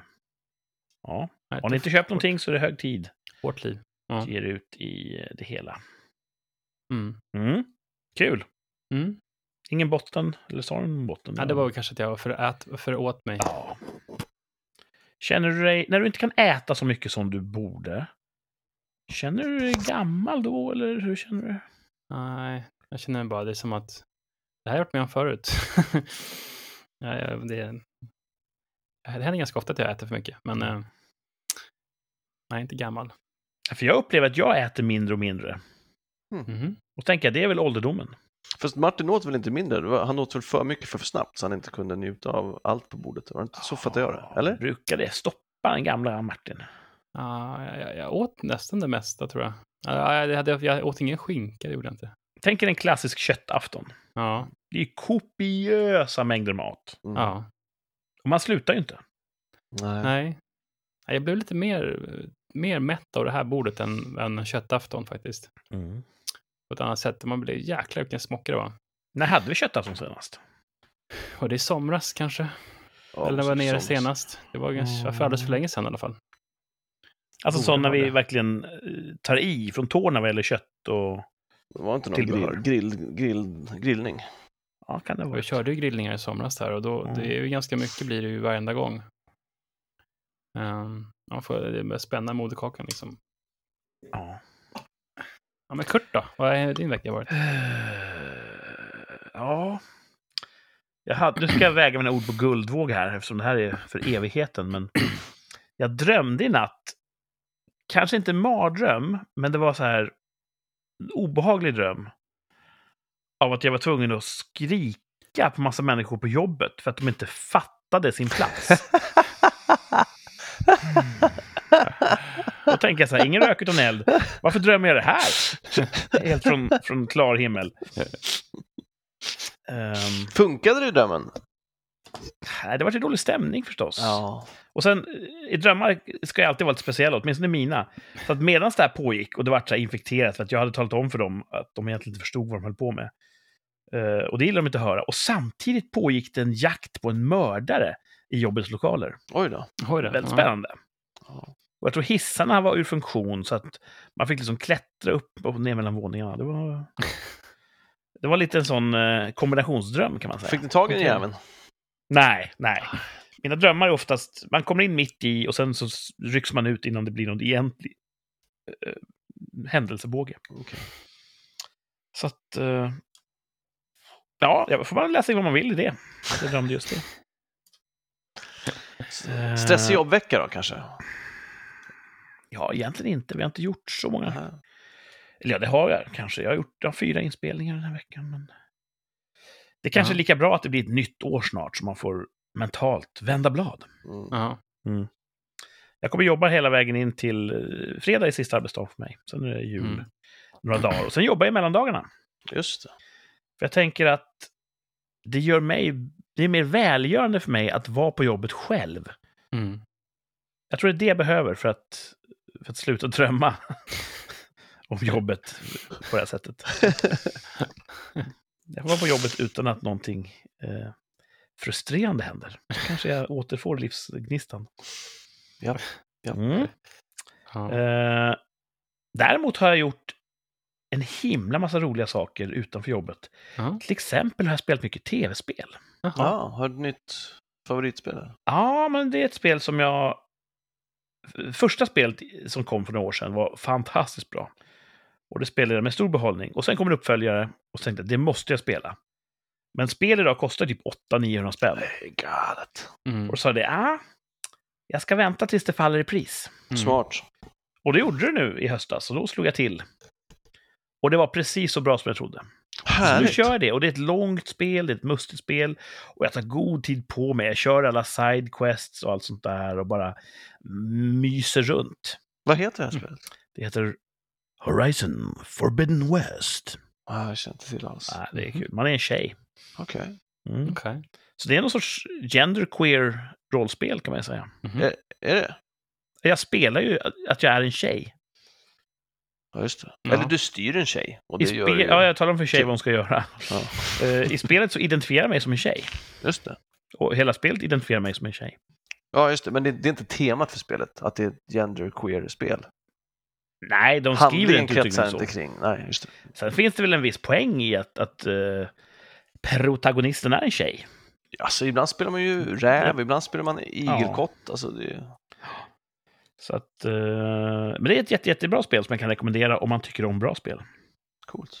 ja. Nej, Har ni inte köpt någonting så är det hög tid Hårt liv. Ja. att ge er ut i eh, det hela. Mm. Mm. Kul! Mm. Ingen botten, eller sa den botten? Ja, det var väl kanske att jag var för, ät, för åt mig. Ja. Känner du dig, när du inte kan äta så mycket som du borde, känner du dig gammal då, eller hur känner du? Nej, jag känner bara det är som att det här har jag varit med om förut. ja, ja, det, det händer ganska ofta att jag äter för mycket, men eh, nej, inte gammal. För jag upplever att jag äter mindre och mindre. Mhm. Och tänker jag, det är väl ålderdomen. Fast Martin åt väl inte mindre? Han åt väl för mycket för, för snabbt så han inte kunde njuta av allt på bordet. Var det inte så fattar jag det? Eller? Brukar det stoppa den gamla Martin? Ja, jag, jag, jag åt nästan det mesta tror jag. Ja, jag, hade, jag åt ingen skinka, det gjorde jag inte. Tänk er en klassisk köttafton. Ja, Det är ju kopiösa mängder mat. Mm. ja. Och man slutar ju inte. Nej. nej. Jag blev lite mer, mer mätt av det här bordet än, än köttafton faktiskt. På ett annat sätt. Man blev jäklar vilken smocka det var. När hade vi köttafton senast? Och det är somras kanske. Ja, Eller när var nere så- senast. Det var ganska, för alldeles för länge sedan i alla fall. Alltså så när vi det. verkligen eh, tar i från tårna vad gäller kött och... Det var inte någon grill, grill, grill, grillning. Ja, kan det vara. Vi körde ju grillningar i somras där och då, Mm. det är ju ganska mycket blir det ju varenda gång. Um, man får spänna moderkakan liksom. Ja. Ja, men Kurt då? Vad är din vecka varit? Ja. Jag hade, nu ska jag väga mina ord på guldvåg här, eftersom det här är för evigheten. Men jag drömde i natt, kanske inte mardröm, men det var så här obehaglig dröm. Av att jag var tvungen att skrika på massa människor på jobbet för att de inte fattade sin plats. Då tänker jag så här, ingen rök utan eld. Varför drömmer jag det här? Helt från, från klar himmel. Ehm, Funkade det i drömmen? nej, det var en dålig stämning förstås. Ja. Och sen, i drömmar ska jag alltid vara lite speciella, åtminstone mina. Så att medan det här pågick, och det var så infekterat för att jag hade talat om för dem att de egentligen inte förstod vad de höll på med. Eh, och det gillar de inte att höra. Och samtidigt pågick det en jakt på en mördare i jobbets lokaler. Oj då. Oj då. Väldigt spännande. Ja. Och jag tror hissarna var ur funktion, så att man fick liksom klättra upp och ner mellan våningarna. Det var, det var lite en sån eh, kombinationsdröm, kan man säga. Fick ni tag i den jäveln? Nej, nej. Mina drömmar är oftast, man kommer in mitt i och sen så rycks man ut innan det blir någon egentlig eh, händelsebåge. Okej. Så att... Eh, ja, jag får man läsa vad man vill i det. Jag drömde just det. Eh, Stressig jobbvecka då kanske? Ja, egentligen inte. Vi har inte gjort så många. Aha. Eller ja, det har jag kanske. Jag har gjort jag har fyra inspelningar den här veckan. Men... Det kanske Ja. är lika bra att det blir ett nytt år snart så man får mentalt vända blad. Mm. Ja. Jag kommer jobba hela vägen in till eh, fredag är sista arbetsdag för mig. Sen är det jul Mm. några dagar. Och sen jobbar jag mellandagarna. Just det. För jag tänker att det gör mig... Det är mer välgörande för mig att vara på jobbet själv. Mm. Jag tror det är det jag behöver för att, för att sluta drömma om jobbet på det här sättet. Jag får vara på jobbet utan att någonting eh, frustrerande händer. Då kanske jag återfår livsgnistan. Ja, ja. Mm. Ja. Eh, däremot har jag gjort en himla massa roliga saker utanför jobbet. Ja. Till exempel har jag spelat mycket tv-spel. Ja, har du ett nytt favoritspel? Ja, men det är ett spel som jag... Första spelet som kom för några år sedan var fantastiskt bra. Och det spelade jag med stor behållning. Och sen kom en uppföljare och så tänkte jag det måste jag spela. Men spel idag kostar typ 800-900 spänn. Galet. Mm. Och då sa det, ah, jag ska vänta tills det faller i pris. Mm. Smart. Och det gjorde det nu i höstas, och då slog jag till. Och det var precis så bra som jag trodde. Så nu Härligt. kör jag det, och det är ett långt spel, det är ett mustigt spel, och jag tar god tid på mig. Jag kör alla side quests och allt sånt där och bara myser runt. Vad heter det här spelet? Det heter Horizon Forbidden West. Ah, jag känner inte till alls. Ah, det är kul, man är en tjej. Okej. Mm. Okej. Så det är någon sorts genderqueer rollspel kan man säga. Mhm. Är, är det? Jag spelar ju att jag är en tjej. Ja, just det. Ja. Eller du styr en tjej. Och I det gör ju. ja, jag talar om för tjej vad hon ska göra. Ja, Eh, I spelet så identifierar jag mig som en tjej. just det. Och hela spelet identifierar mig som en tjej. Ja, just det. Men det, det är inte temat för spelet, att det är ett genderqueer-spel. Nej, de skriver inte kretsar uttryckligen inte så. kring. Nej, just det. Sen finns det väl en viss poäng i att, att eh, protagonisten är en tjej. Alltså, ibland spelar man ju räv, ibland spelar man igelkott. Alltså, det. Så att, eh, men det är ett jätte, jättebra spel som jag kan rekommendera om man tycker om bra spel. coolt.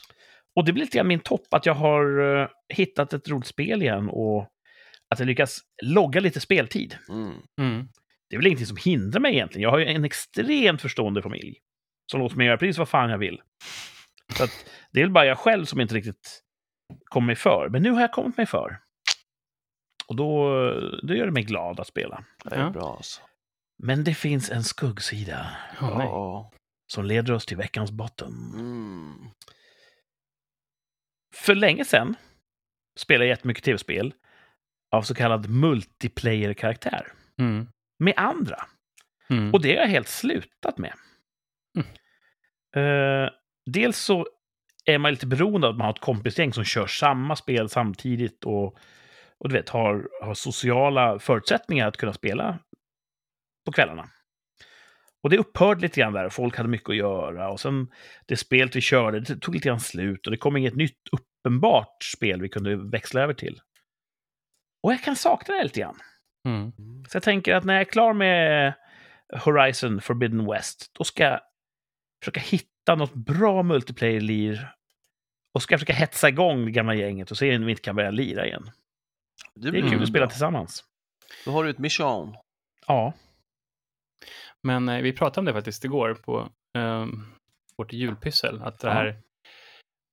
Och det blir lite grann min topp att jag har eh, hittat ett roligt spel igen och att jag lyckas logga lite speltid. Mm. Mm. Det är väl ingenting som hindrar mig egentligen. Jag har ju en extremt förstående familj som låter mig göra precis vad fan jag vill. Så att det är väl bara jag själv som inte riktigt kommer mig för. Men nu har jag kommit mig för. Och då, då gör det mig glad att spela. Det är Ja. bra alltså. Men det finns en skuggsida. Ja. som leder oss till veckans botten. Mm. För länge sedan spelade jag jättemycket tv-spel av så kallad multiplayer-karaktär. Mm. Med andra. Mm. Och det har jag helt slutat med. Eh, dels så är man lite beroende av att man har ett kompisgäng som kör samma spel samtidigt och, och du vet, har, har sociala förutsättningar att kunna spela på kvällarna. Och det upphörde lite grann där. Folk hade mycket att göra. Och sen det spelet vi körde, det tog lite grann slut. Och det kom inget nytt uppenbart spel vi kunde växla över till. Och jag kan sakna det lite grann. Mm. Så jag tänker att när jag är klar med Horizon Forbidden West, då ska jag försöka hitta något bra multiplayer-lir. Och ska jag försöka hetsa igång det gamla gänget och se om vi inte kan börja lira igen. Det är blir kul Mm. att spela bra. tillsammans. Då har du ett mission. Ja. Men eh, vi pratade om det faktiskt igår på ehm, vårt julpyssel. Att det Ja. här,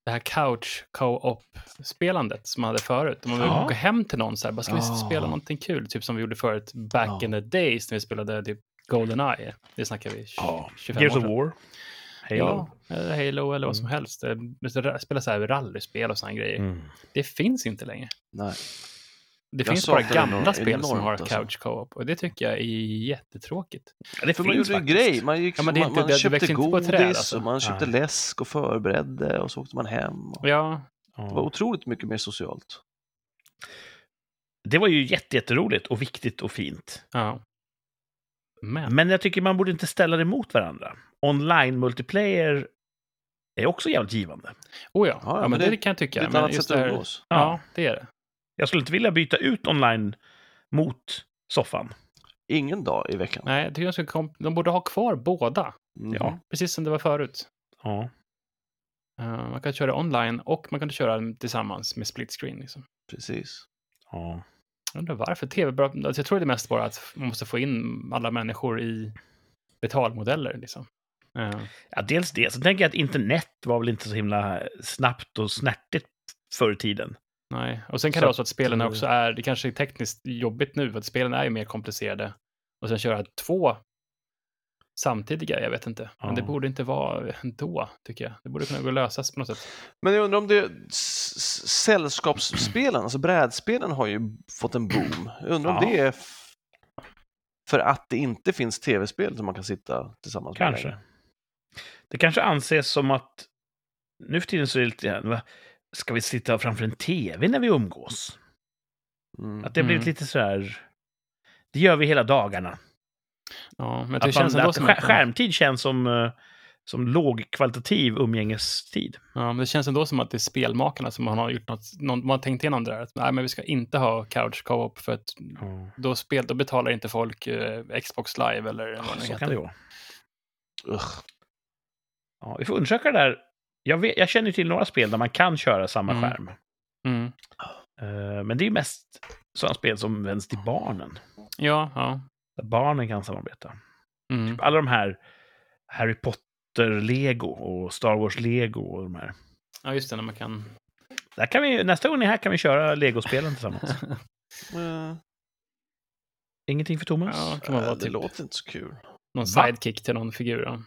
det här couch co-op-spelandet som man hade förut. Om man vill Ja. åka hem till någon så här, bara ska vi Ja. spela någonting kul? Typ som vi gjorde förut, back Ja. in the days när vi spelade typ Goldeneye. Det snackar vi 20, ja. 25 Gears år of. War. Halo. Ja, eller Halo eller vad som Mm. helst. Eh, Spela så här rallyspel och sådana grejer. Mm. Det finns inte längre. Nej. Det Jag finns bara det gamla spel som har alltså. couch co-op och det tycker jag är jättetråkigt. Ja, det För man finns gjorde en faktiskt. grej. Man, gick, Ja, det man, inte- man det- det köpte växer inte på godis träd, alltså. och man köpte Nej. läsk och förberedde och så åkte man hem. Och Ja, Det var Ja. otroligt mycket mer socialt. Det var ju jätte, jätteroligt och viktigt och fint. ja. Men, Men jag tycker man borde inte ställa det mot varandra. Online-multiplayer är också jävligt givande. oh ja, Ja, ja, ja, men det, det- kan jag Det tycka. är ett annat just sätt det att umgås. Ja, det är det. Jag skulle inte vilja byta ut online mot soffan. Ingen dag i veckan. Nej, jag tycker de, ska kom- de borde ha kvar båda, Mhm. Ja. precis som det var förut. Ja. Eh, man kan köra online och man kan köra tillsammans med split screen. Liksom. Precis. ja. Jag undrar varför tv. Alltså, jag tror det är mest bara att man måste få in alla människor i betalmodeller. Liksom. Eh, Ja, dels det. Sen tänker jag att internet var väl inte så himla snabbt och snärtigt förr i tiden. Nej. Och sen kan Så det vara så att spelen också är, det kanske är tekniskt jobbigt nu, för att spelen är ju mer komplicerade. Och sen köra två samtidiga, jag vet inte. Men det Ja. borde inte vara ändå, tycker jag. Det borde kunna gå att lösas på något sätt. Men jag undrar om det... Sällskapsspelen, alltså brädspelen har ju fått en boom. Jag undrar om Ja. det är för att det inte finns tv-spel som man kan sitta tillsammans med Kanske. Det kanske anses som att nu för tiden så är det lite ska vi sitta framför en tv när vi umgås? Mm. Att det har blivit Mm. lite så här, det gör vi hela dagarna. Ja, men det Att, känns man, ändå att som skär, att, skärmtid känns som, eh, som lågkvalitativ umgängestid. ja, men det känns ändå som att det är spelmakarna som har gjort något, någon, man har tänkt igenom det där. Att, nej, men vi ska inte ha couch co-op för att då, spel, då betalar inte folk eh, Xbox live eller vad det nu Så heter. kan det vara. Ugh. Ja, vi får undersöka det där. Jag, vet, jag känner ju till några spel där man kan köra samma Mm. skärm. Mm. Eh, men det är ju mest sådana spel som vänds till barnen. Ja, ja. Där barnen kan samarbeta. Mm. Alla de här Harry Potter-lego och Star Wars-lego och de här. Ja, just det, när man kan... Där kan vi, nästa gång ni är här kan vi köra legospelen tillsammans. Ingenting för Thomas? Ja, kan man vara det typ låter inte så kul. någon Va? sidekick till någon figur.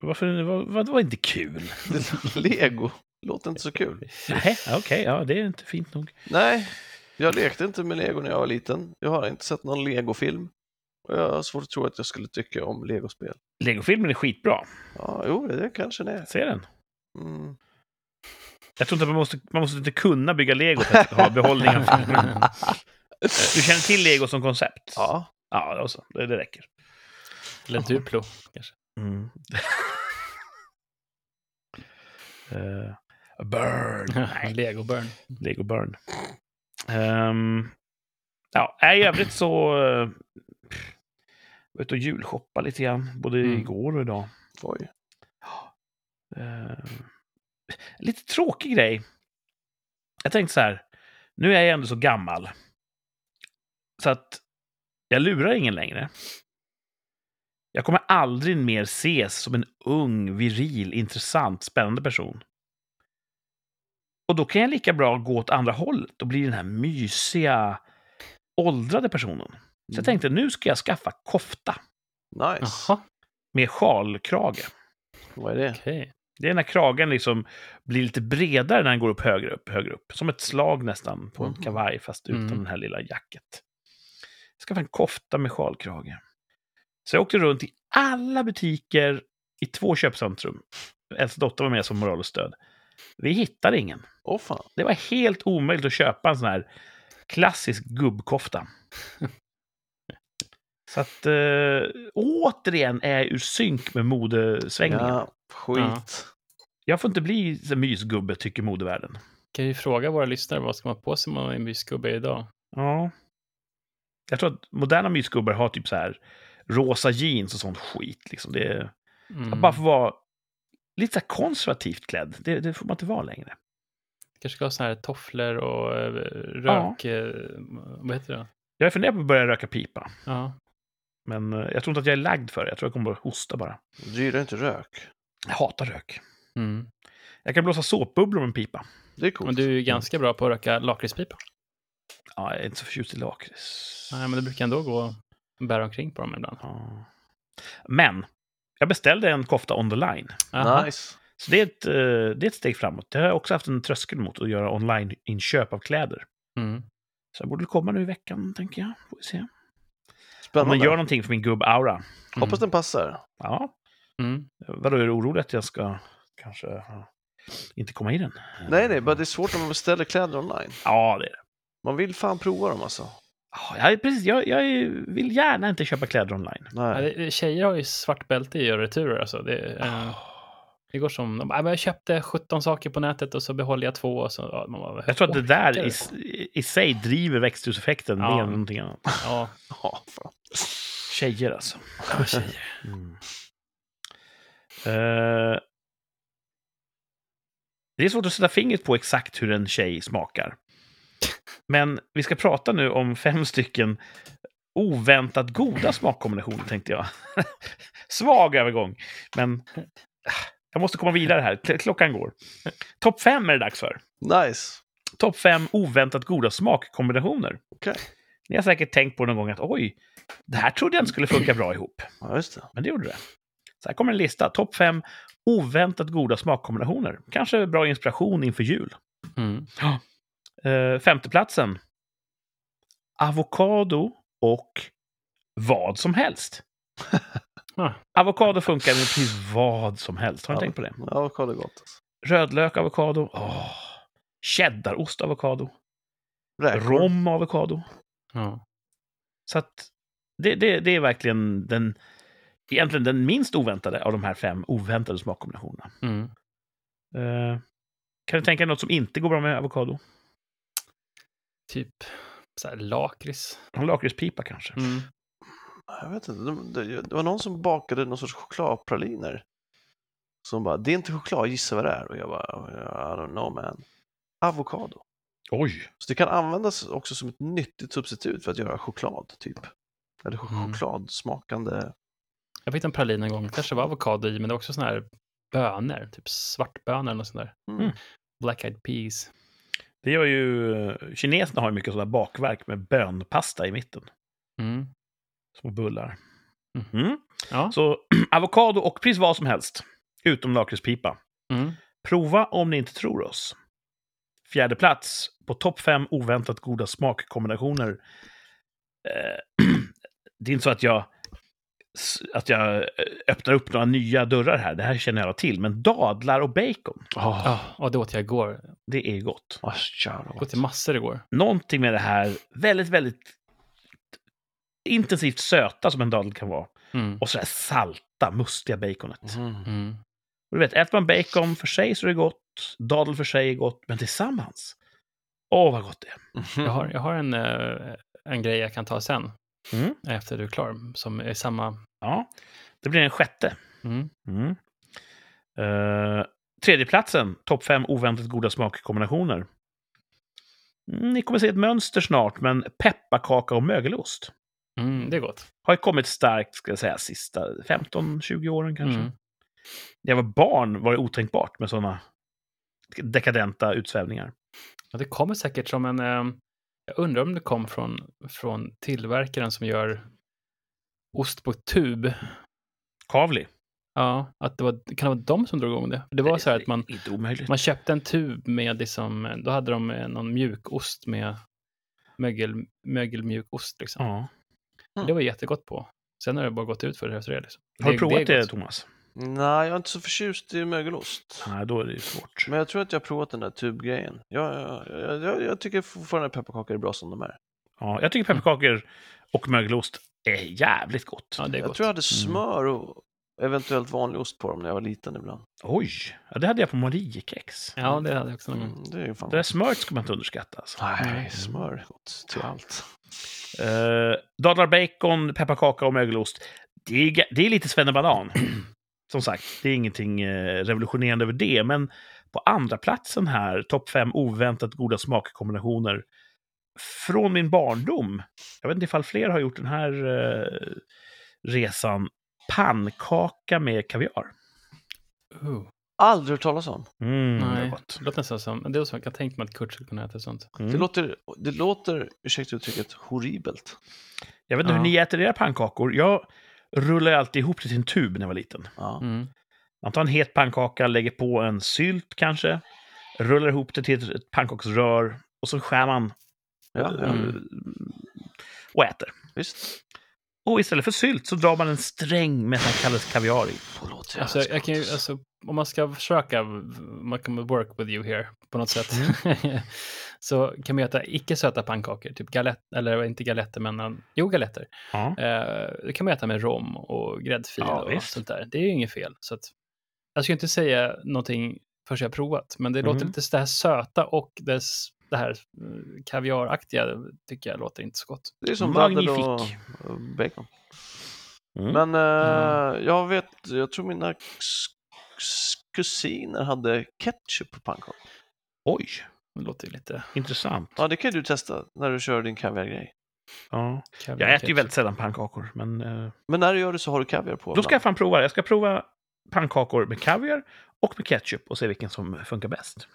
Varför? Vad, vad, det var inte kul? Lego låter inte så kul. Nej, okej, ja, det är inte fint nog. Nej, jag lekte inte med lego när jag var liten. Jag har inte sett någon legofilm. Och jag har svårt att tro att jag skulle tycka om legospel. Legofilmen är skitbra. Ja, jo, det kanske det är. Se den. Mm. Jag tror inte att man måste, man måste inte kunna bygga lego för att ha behållning av filmen. Du känner till lego som koncept? Ja, Ja, då så. Det, det räcker. Eller Duplo, kanske. Mm. Eh, burn. Nej, Lego Burn. Lego Burn. Um, ja, nej, i övrigt så... Uh, var ute och julshoppa lite grann, både Mm. igår och idag. oj. Eh, lite tråkig grej. Jag tänkte så här, nu är jag ändå så gammal. Så att jag lurar ingen längre. Jag kommer aldrig mer ses som en ung, viril, intressant, spännande person. Och då kan jag lika bra gå åt andra hållet och bli den här mysiga, åldrade personen. Så jag tänkte, nu ska jag skaffa kofta Nice. Jaha, med sjalkrage. Vad är det? okej. Det är när kragen liksom blir lite bredare när den går upp högre upp. Högre upp. Som ett slag nästan på en Mhm. kavaj, fast utan Mm. den här lilla jacket. Jag ska få en kofta med sjalkrage. Så jag åkte runt i alla butiker i två köpcentrum. Äldsta dotter var med som moral och stöd. Vi hittade ingen. Åh fan. Det var helt omöjligt att köpa en sån här klassisk gubbkofta. Så att äh, återigen är jag ur synk med modesvängningen. Ja, skit. Jag får inte bli så mysgubbe, tycker modevärlden. Kan ju fråga våra lyssnare vad ska man på sig om man är en mysgubbe idag? Ja. Jag tror att moderna mysgubbar har typ så här rosa jeans och sånt skit. Liksom. Det är, Mm. Att bara få vara lite så konservativt klädd, det, det får man inte vara längre. Kanske ska ha såna här tofflor och eh, rök... eh, Vad heter det? Jag funderar på att börja röka pipa, Ja. men eh, jag tror inte att jag är lagd för det. Jag tror jag kommer att hosta bara. Du gillar inte rök. Jag hatar rök. Mm. Jag kan blåsa såpbubblor med en pipa. Det är coolt. Men du är ju ganska bra på att röka lakritspipa. Ja, jag är inte så förtjust i lakrits. Nej, men du brukar ändå gå och bära omkring på dem ibland. Ja. Men, jag beställde en kofta on the line. Aha. Nice. Så det är, ett, eh, det är ett steg framåt. Det har jag också haft en tröskel mot, att göra online-inköp av kläder. Mm. Så jag borde komma nu i veckan, tänker jag. Får vi se. Om Spännande. man gör någonting för min gubb-aura. Hoppas den passar. Ja, Mm. vadå, är du orolig att jag ska kanske inte komma i den? Nej, nej, bara det är svårt när man beställer kläder online. Ja, det är det. Man vill fan prova dem alltså. Ja, jag, precis, jag, jag vill gärna inte köpa kläder online. Nej. tjejer har ju svart bälte i att göra returer. Alltså. Det, eh, det går som, de, bara, "Ja, men jag köpte 17 saker på nätet och så behåller jag två. Och så, ja, man bara, Jag tror att det där i, i sig driver växthuseffekten Ja. mer än någonting annat. Ja, Ja, fan. Tjejer alltså. ja, tjejer. Mm. Eh, det är svårt att sätta fingret på exakt hur en tjej smakar. Men vi ska prata nu om fem stycken oväntat goda smakkombinationer, tänkte jag. Svag övergång, men ah, jag måste komma vidare här. Kl- Klockan går. Topp fem är det dags för. Nice. Topp fem oväntat goda smakkombinationer. Okej. Ni har säkert tänkt på någon gång att oj, det här trodde jag inte skulle funka bra ihop. Ja, just det. Men det gjorde det. Så här kommer en lista. Topp fem oväntat goda smakkombinationer. Kanske bra inspiration inför jul. Mm. Uh, femteplatsen. Avokado och vad som helst. Ah. Avokado funkar med precis vad som helst. Har ni Ja. tänkt på det? Avokado är gott. Rödlök, avokado. Åh. Cheddarost, avokado. Räkor. Rom, avokado. Ja. Så att det, det, det är verkligen den, egentligen den minst oväntade av de här fem oväntade smakkombinationerna. Mm. Eh, kan du tänka dig något som inte går bra med avokado? Typ så här lakrits. En lakritspipa kanske? Mm. Jag vet inte, de, det, det var någon som bakade någon sorts chokladpraliner. Som bara, det är inte choklad, gissa vad det är. Och jag bara, I don't know man. Avokado. Oj! Så det kan användas också som ett nyttigt substitut för att göra choklad, typ. Eller ch- Mm. chokladsmakande. Jag fick en pralin en gång, det kanske var avokado i, men det var också såna här bönor, typ svartbönor eller något sånt där. Mm. Mm. Black eyed peas. Det gör ju... Kineserna har ju mycket sådana bakverk med bönpasta i mitten. Mm. Små bullar. Mm. Mm. Ja. Så avokado och precis vad som helst. Utom lakritspipa. Mm. Prova om ni inte tror oss. Fjärde plats på topp fem oväntat goda smakkombinationer. Eh, det är inte så att jag, att jag eh, öppnar upp några nya dörrar här. Det här känner jag till. Men dadlar och bacon, Åh, Ja, och det åt jag igår. det är gott. oh, Jag gott. åt till massor igår. Någonting med det här väldigt, väldigt intensivt söta som en dadel kan vara. Mm. Och så här salta, mustiga baconet. Mm. Mm. Och du vet, äter man bacon för sig så är det gott. Dadel för sig är gott, men tillsammans. Åh, vad gott det är. Jag har, jag har en, eh, en grej jag kan ta sen, Mm. efter du är klar, som är samma. Ja, det blir en sjätte. Mm. Mm. Uh, tredjeplatsen, topp fem oväntat goda smakkombinationer. Mm, ni kommer se ett mönster snart, men pepparkaka och mögelost Mm, det är gott. har ju kommit starkt, ska jag säga, sista 15-20 åren kanske. Mm. När jag var barn var det otänkbart med sådana dekadenta utsvävningar. Ja, det kommer säkert som en... Eh, jag undrar om det kom från, från tillverkaren som gör ost på tub. Kavli. Ja, att det, var, det kan vara de som drog igång det. Det var så här att man, man köpte en tub med liksom, då hade de eh, någon mjukost med mögel, mögelmjukost liksom. Ja. Det var jättegott på. Sen har det bara gått ut för det efter det. Liksom. Har du provat det, gott. Thomas? Nej, jag är inte så förtjust i mögelost. Nej, då är det ju svårt. Men jag tror att jag har provat den där tubgrejen. Jag, jag, jag, jag tycker fortfarande pepparkakor är bra som de är. Ja, jag tycker pepparkakor och mögelost är jävligt gott. Ja, det är Jag gott. tror jag hade smör och eventuellt vanlig ost på dem när jag var liten ibland. Oj, ja, det hade jag på Mariekex. Ja, det hade jag också. Mm, det är fan Det där smöret ska man inte underskatta. Alltså. Nej, smör är gott till allt. Uh, dadlar, bacon, pepparkaka och mögelost. Det är, det är lite svennebanan. Som sagt, det är ingenting eh, revolutionerande över det. Men på andra platsen här, topp fem oväntat goda smakkombinationer från min barndom. Jag vet inte ifall fler har gjort den här eh, resan. Pannkaka med kaviar. Uh, Aldrig hört talas om. Mm, nej, gott. det låter nästan som, det är som jag kan tänka mig att Kurt skulle kunna äta sånt. Mm. Det, låter, det låter, ursäkta uttrycket, horribelt. Jag vet inte Ja. hur ni äter era pannkakor. Jag rullar alltid ihop det till en tub när jag var liten. Ja. Mm. Man tar en het pannkaka, lägger på en sylt kanske, rullar ihop det till ett- ett pannkaksrör och så skär man Ja, eh, och äter. Visst. Och istället för sylt så drar man en sträng med kallas kaviar i. Förlåt, jag Alltså, jag kan ju, alltså, om man ska försöka, man kan work with you here på något sätt, så kan man äta icke söta pannkakor, typ galett, eller inte galetter, men um, jo, galetter. Ja. Eh, det kan man äta med rom och gräddfil Ja, och visst. sånt där. Det är ju inget fel. Så att, jag ska inte säga någonting förrän jag har provat, men det Mhm. låter lite så det här söta och dess, det här eh, kaviaraktiga tycker jag låter inte så gott. Det är som Magnifik. och bacon. Mm. Men eh, Mm. jag vet, jag tror mina kusiner hade ketchup på pannkakor. Oj, Det låter ju lite intressant. Ja, det kan du testa när du kör din kaviargrej. Ja. kaviar. Jag äter ju väldigt sällan pannkakor, men eh, Men när du gör det så har du kaviar på. då ska jag fan prova. Jag ska prova pannkakor med kaviar och med ketchup och se vilken som funkar bäst.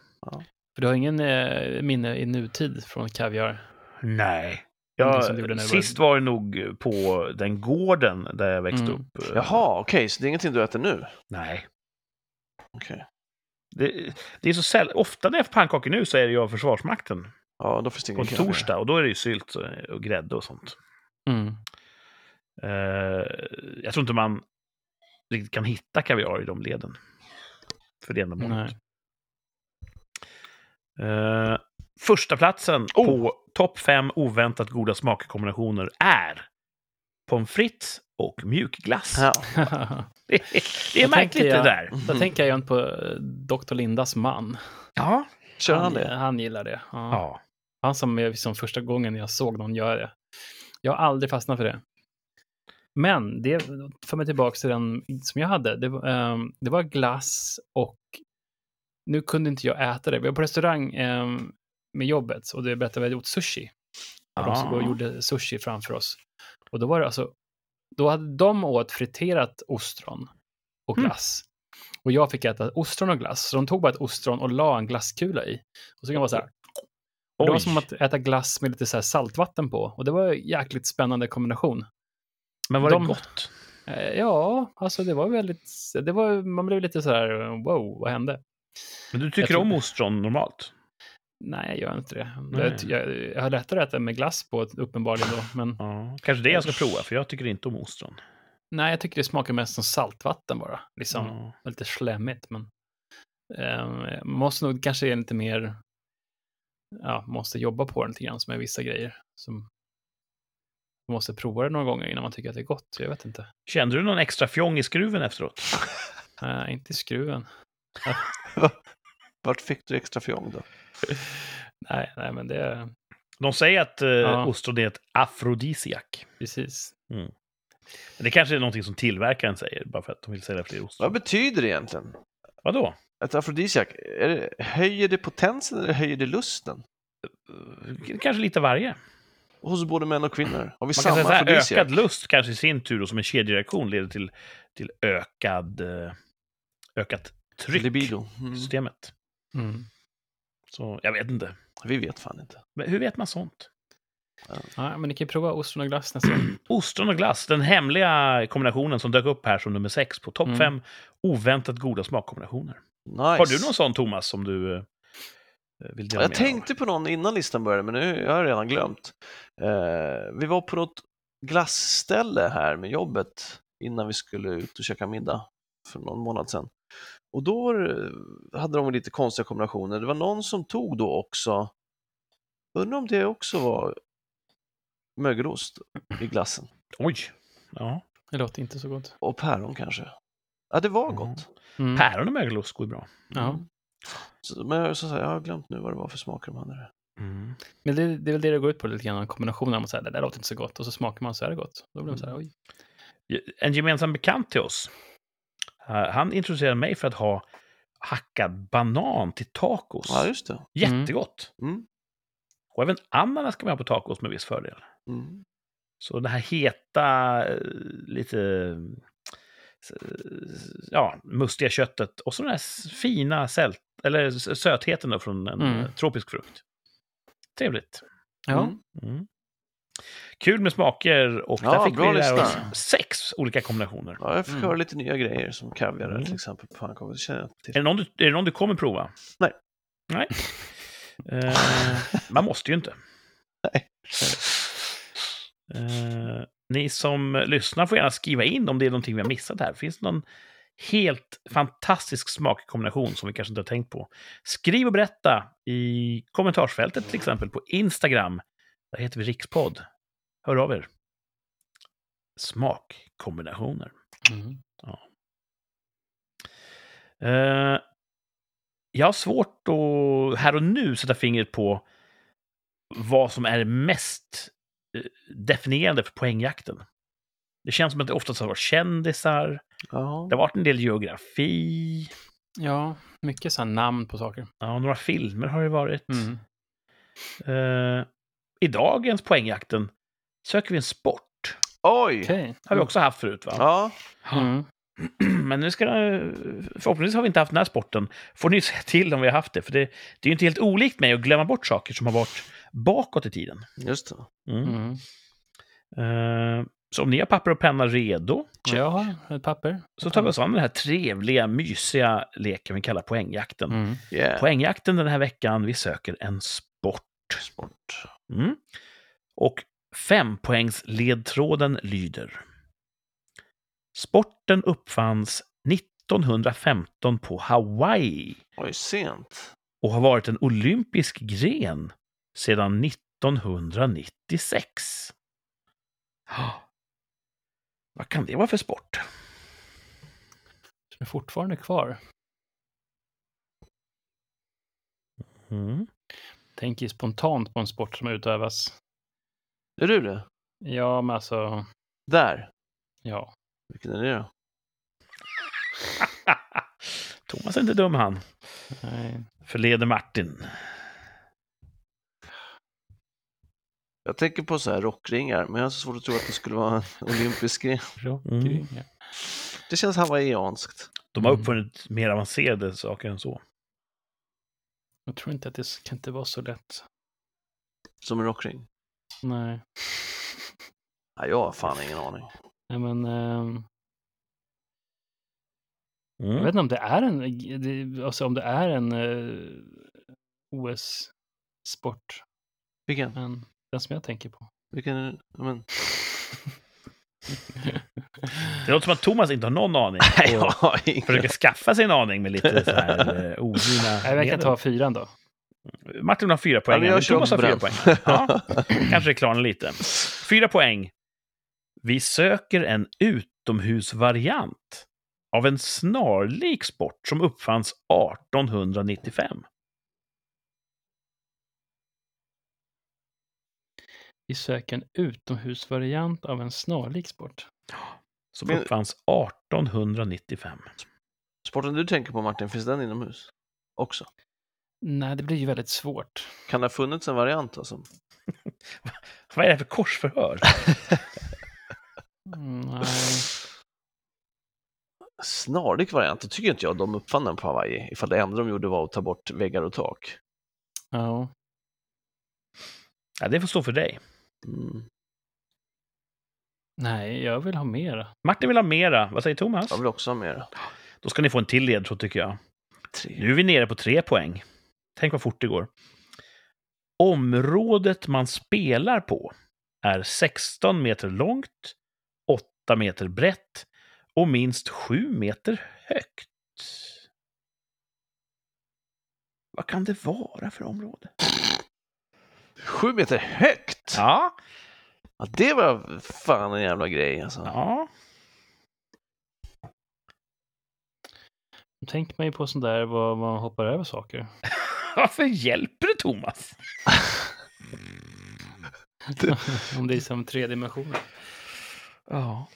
För du har ingen eh, minne i nutid från kaviar? Nej. Någonting Ja, som du gjorde när du var- sist var det nog på den gården där jag växte Mm. upp. Jaha, okej, så det är ingenting du äter nu? Nej. Okej. Det, det är så säll... Ofta när jag får pannkakor nu så är det ju av Försvarsmakten. Ja, då finns det På ingen en kaviar. torsdag. Och då är det ju sylt och- och grädde och sånt. Mm. Eh, jag tror inte man riktigt kan hitta kaviar i de leden. För det ändamålet. Nej. Eh, första platsen Oh. på topp fem oväntat goda smakkombinationer är pommes frites och mjukglass. Ja. Det är, det är märkligt jag- det där. Då tänker jag ju på eh, Dr. Lindas man. Ja. Kör han det? Han gillar det. Ja. ja. Han som är som första gången jag såg någon göra det. Jag har aldrig fastnat för det. Men det för mig tillbaka till den som jag hade. Det, var, ehm, det var glass och nu kunde inte jag äta det. Vi var på restaurang ehm, med jobbet och det berättade vi hade gjort sushi. Och de och Ah. gjorde sushi framför oss. Och då var det alltså, då hade de åt friterat ostron och Mm. glass. Och jag fick äta ostron och glass. Så de tog bara ett ostron och la en glasskula i. Och så kan man så här, det var som att äta glass med lite så här saltvatten på. Och det var en jäkligt spännande kombination. Men var de- det gott? Eh, ja, alltså det var väldigt, det var, man blev lite så här, wow, vad hände? Men du tycker om ostron normalt? Nej, jag gör inte det. Nej. Jag, jag, har lättare att äta med glass på, uppenbarligen då. Men Ja. Kanske det jag ska prova, för jag tycker inte om ostron. nej, jag tycker det smakar mest som saltvatten bara. Liksom Ja. lite slemmigt. Men eh, måste nog kanske är lite mer, ja, måste jobba på det lite grann som med vissa grejer. Som man måste prova det några gånger innan man tycker att det är gott. Jag vet inte. Kände du någon extra fjong i skruven efteråt? Nej, inte i skruven. Vart fick du extra fjong då? Nej, nej, men det är De säger att eh, Ja. ostron är ett afrodisiak. precis. Men Det kanske är någonting som tillverkaren säger, bara för att de vill sälja fler ostron. Vad betyder det egentligen? Vadå? Ett afrodisiak, är det, höjer det potensen eller höjer det lusten? Eh, Kanske lite varje. Hos både män och kvinnor? Har vi Man kan samma säga här, afrodisiak? ökad lust kanske i sin tur, och som en kedjereaktion, leder till, till ökad, eh, ökat tryck Libido. i Mm. systemet. Mm. Så jag vet inte. Vi vet fan inte. Men hur vet man sånt? Ja, men ni kan ju prova ostron och glass nästa. Ostron och glass, den hemliga kombinationen som dök upp här som nummer sex på topp Mm. fem oväntat goda smakkombinationer. Nice. Har du någon sån, Thomas, som du eh, vill dela Jag med dig av? tänkte på någon innan listan började, men nu jag har jag redan glömt. Eh, vi var på något glassställe här med jobbet innan vi skulle ut och käka middag för någon månad sedan. Och då hade de lite konstiga kombinationer. Det var någon som tog då också, undrar om det också var mögelost i glassen. Oj! Ja. Det låter inte så gott. Och päron kanske. Ja, det var Mm. gott. Mm. Päron och mögelost går bra. Ja. Så, men jag, så, så, jag har glömt nu vad det var för smaker de hade. Mm. Men det, det är väl det det går ut på lite grann, en kombination av att säga det där låter inte så gott och så smakar man så är det gott. Då blir man så här, oj. En gemensam bekant till oss, han introducerade mig för att ha hackad banan till tacos. Ja, just det. Jättegott! Mm. Och även ananas kan man ha på tacos med viss fördel. Mm. Så det här heta, eh, lite eh, ja, mustiga köttet och så den här fina sält, eller sötheten då från en Mm. eh, tropisk frukt. Trevligt. Ja. Mm. Kul med smaker och Ja, där fick vi lära oss sex olika kombinationer. Ja, jag fick Mm. höra lite nya grejer som kaviar Mm. till exempel. på pannkakor. Är det någon du, är det någon du kommer prova? Nej. Nej. Eh, man måste ju inte. Nej. Eh, ni som lyssnar får gärna skriva in om det är någonting vi har missat här. Finns det någon helt fantastisk smakkombination som vi kanske inte har tänkt på? Skriv och berätta i kommentarsfältet till exempel på Instagram. Där heter vi Rikspodd. Hör av er. Smakkombinationer. Mm. Eh, jag har svårt att här och nu sätta fingret på vad som är mest eh, definierande för poängjakten. Det känns som att det oftast har varit kändisar, Ja. det har varit en del geografi, ja, mycket så namn på saker. ja, några filmer har det varit. Mm. Eh, I dagens poängjakten söker vi en sport. Oj! Okej. har vi också haft förut, va? Ja, Mm. Men nu ska förhoppningsvis har vi inte haft den här sporten. Får ni säga till om vi har haft det, för det, det är ju inte helt olikt mig att glömma bort saker som har varit bakåt i tiden. just det. Mm. Mm. Eh, så om ni har papper och penna redo, Jag har ett papper. så tar vi oss an den här trevliga, mysiga leken vi kallar poängjakten. Mm. Yeah. Poängjakten den här veckan, vi söker en sport. Sport. Mm. Och Fempoängsledtråden lyder. Sporten uppfanns 1915 på Hawaii Oj, sent. och har varit en olympisk gren sedan 1996. Ah. Vad kan det vara för sport? Den är fortfarande kvar. Mm. Tänker spontant på en sport som utövas. Är du det? Ja, men alltså, Där. ja. Vilken är det då? Thomas är inte dum han. Nej. Förleder Martin. Jag tänker på så här rockringar, men jag har så svårt att tro att det skulle vara en olympisk gren. Rockringar. Det känns hawaiianskt. De har Mm. uppfunnit mer avancerade saker än så. Jag tror inte att det kan inte vara så lätt. Som en rockring. Nej. Nej, jag har fan ingen aning. Nej, men jag Mm. vet inte om det är en, det, alltså om det är en eh, OS-sport, Vilken? men den som jag tänker på. Vilken Men... Det låter som att Thomas inte har någon aning. Nej, jag Och har ingen. försöker skaffa sig en aning med lite så här eh, ogina jag kan ta fyran då. Martin har fyra Ja, poäng, kör Thomas har fyra poäng. Ja, kanske det klarnar lite. Fyra poäng. Vi söker en utomhusvariant av en snarlik sport som uppfanns 1895. Vi söker en utomhusvariant av en snarlik sport. Som Men- uppfanns 1895. Sporten du tänker på Martin, finns den inomhus? Också? Nej, det blir ju väldigt svårt. Kan det ha funnits en variant alltså? Vad är det här för korsförhör? Mm, Nej. Snarlik variant, då tycker inte jag de uppfann den på Hawaii. Ifall det enda de gjorde var att ta bort väggar och tak. Ja. Ja, det får stå för dig. Mm. Nej, jag vill ha mer. Martin vill ha mera. Vad säger Thomas? Jag vill också ha mer. Då ska ni få en till ledtråd tycker jag. Tre. Nu är vi nere på tre poäng. Tänk vad fort det går. Området man spelar på är 16 meter långt, 8 meter brett och minst 7 meter högt. Vad kan det vara för område? Sju meter högt! Ja, Ja, det var fan en jävla grej alltså. ja. Man ju på sånt där vad man hoppar över saker. Varför hjälper det Thomas? Om det är som tre dimensioner. Ja.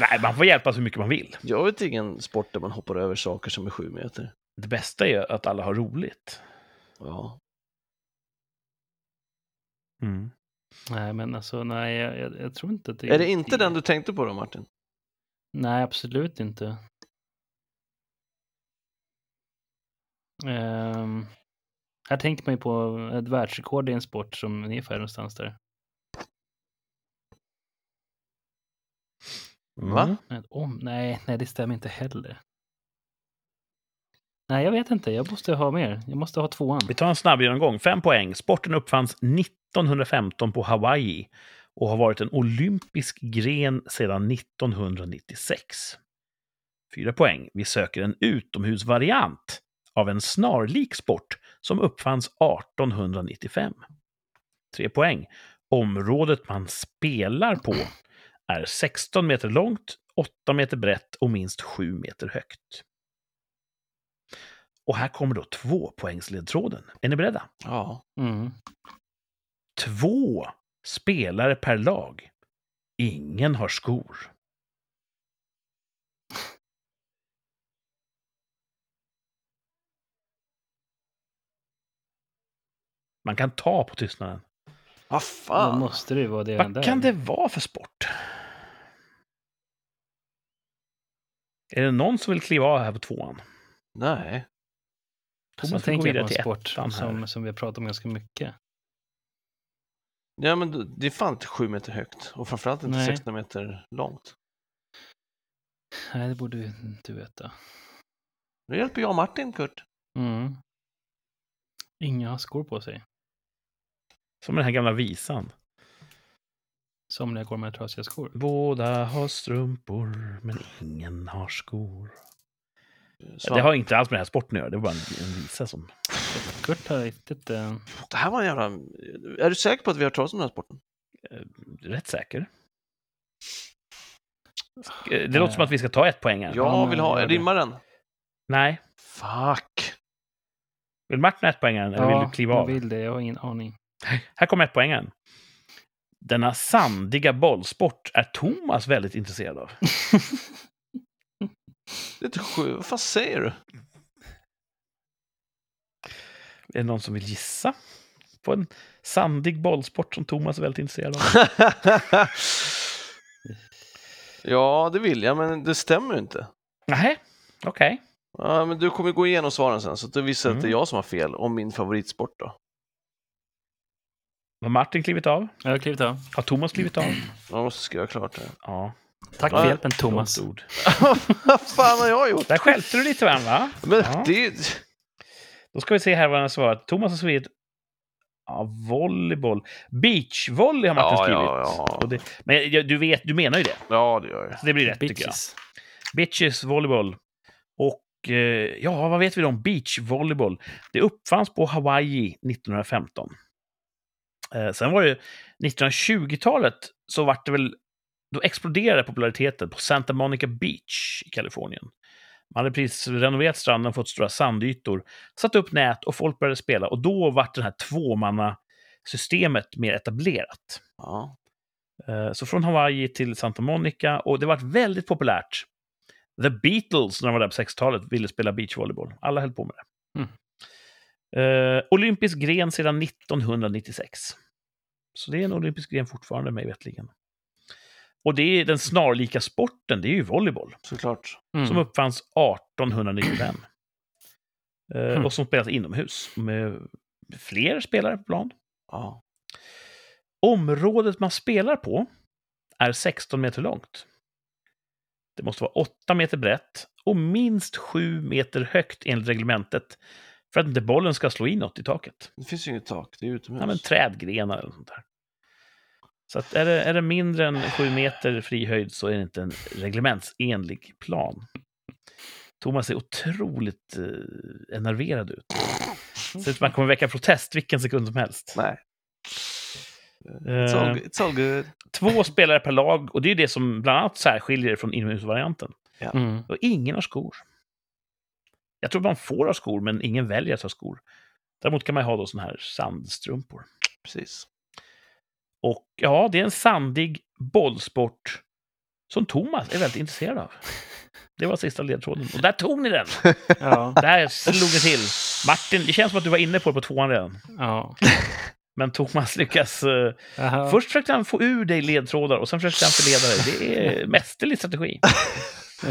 Nej, man får hjälpa så mycket man vill. Jag vet ingen sport där man hoppar över saker som är sju meter. Det bästa är att alla har roligt. Ja. Mm. Nej, men alltså nej, jag, jag, jag tror inte att det Är det inte den du tänkte på då Martin? Nej, absolut inte. Um, här tänkte man ju på ett världsrekord i en sport som ungefär någonstans där. Mm. Va? Men Om, nej, nej, det stämmer inte heller. Nej, jag vet inte. Jag måste ha mer. Jag måste ha tvåan. Vi tar en snabb genomgång. Fem poäng. Sporten uppfanns 1915 på Hawaii och har varit en olympisk gren sedan 1996. Fyra poäng. Vi söker en utomhusvariant av en snarlik sport som uppfanns 1895. Tre poäng. Området man spelar på är 16 meter långt, 8 meter brett och minst 7 meter högt. Och här kommer då tvåpoängsledtråden. Är ni beredda? Ja. Mm. Två spelare per lag. Ingen har skor. Man kan ta på tystnaden. Vad Då fan? måste det vara det Vad där. kan det vara för sport? Är det någon som vill kliva av här på tvåan? Nej. Thomas gå tänker vidare på till en sport ettan här. som, som vi har pratat om ganska mycket. Ja, men det är fan inte sju meter högt och framförallt inte Nej. 16 meter långt. Nej, det borde du veta. Nu hjälper jag Martin, Kurt. Mm. Inga har skor på sig. Som den här gamla visan. Somliga går med trasiga skor. Båda har strumpor, men ingen har skor. Så, Det har inte alls med den här sporten att göra. Det var bara en, en visa som... Kurt har riktigt... Eh, det här var en jävla... Är du säker på att vi har talat om den här sporten? eh, Rätt säker. Eh, Det låter som att vi ska ta ett poäng här. Jag vill ha... Rimmar den? Nej. Fuck. Vill Martin ha ett poäng eller vill du kliva jag av? vill det. Jag har ingen aning. Här kommer ett poängen. Denna sandiga bollsport är Thomas väldigt intresserad av. Det är inte sju. Vad fan säger du? Är det någon som vill gissa på en sandig bollsport som Thomas är väldigt intresserad av? ja, det vill jag, men det stämmer ju inte. Nej, okej. Ja, men du kommer gå igenom svaren sen, så du visar att det är Mm. jag som har fel om min favoritsport då. Har Martin klivit av? Jag har klivit av. Har Thomas klivit av? Jag måste skriva klart det. Ja. Tack för hjälpen Thomas. ord. Vad fan har jag gjort? Där skällde du lite vän, va? Men Ja. det. Då ska vi se här vad han har svarat. Thomas har skrivit ja, volleyboll. Beachvolley har Martin Ja, skrivit. ja, ja. Det, men du, vet, du menar ju det. Ja, det gör jag. Så det blir rätt tycker jag. Bitches. Bitches volleyboll. Och eh, ja, vad vet vi då om beachvolleyboll? Det uppfanns på Hawaii 1915. Eh, sen var det 1920-talet så vart det väl, då exploderade populariteten på Santa Monica Beach i Kalifornien. Man hade precis renoverat stranden, fått stora sandytor, satt upp nät och folk började spela. Och då vart det här tvåmannasystemet mer etablerat. Ja. Eh, Så från Hawaii till Santa Monica och det var väldigt populärt. The Beatles, när de var där på 60-talet, ville spela beachvolleyboll. Alla höll på med det. Eh, olympisk gren sedan 1996. Så det är en olympisk gren fortfarande, mig veterligen. Och det är den snarlika sporten, det är ju volleyboll, Såklart. Mm. som uppfanns 1895. Eh, Mm. Och som spelas inomhus, med fler spelare på plan. Ja. Området man spelar på är 16 meter långt. Det måste vara 8 meter brett och minst 7 meter högt enligt reglementet för att inte bollen ska slå in något i taket. Det finns ju inget tak, det är utomhus. Ja, men trädgrenar eller sånt där. Så att är, det, är det mindre än 7 meter fri höjd så är det inte en reglementsenlig plan. Thomas ser otroligt eh, enerverad ut. Ser ut som att man kommer väcka protest vilken sekund som helst. Nej. It's all, Eh, good. It's all good. Två spelare per lag, och det är det som bland annat särskiljer från inomhusvarianten. Mm. Och ingen har skor. Jag tror man får ha skor, men ingen väljer att ha skor. Däremot kan man ha då såna här sandstrumpor. Precis. Och ja, det är en sandig bollsport som Thomas är väldigt intresserad av. Det var sista ledtråden. Och där tog ni den! Ja. Där slog det till. Martin, det känns som att du var inne på det på tvåan redan. ja. Men Thomas lyckas... eh, Jaha. Först försökte han få ur dig ledtrådar och sen försökte han förleda dig. Det är mästerlig strategi.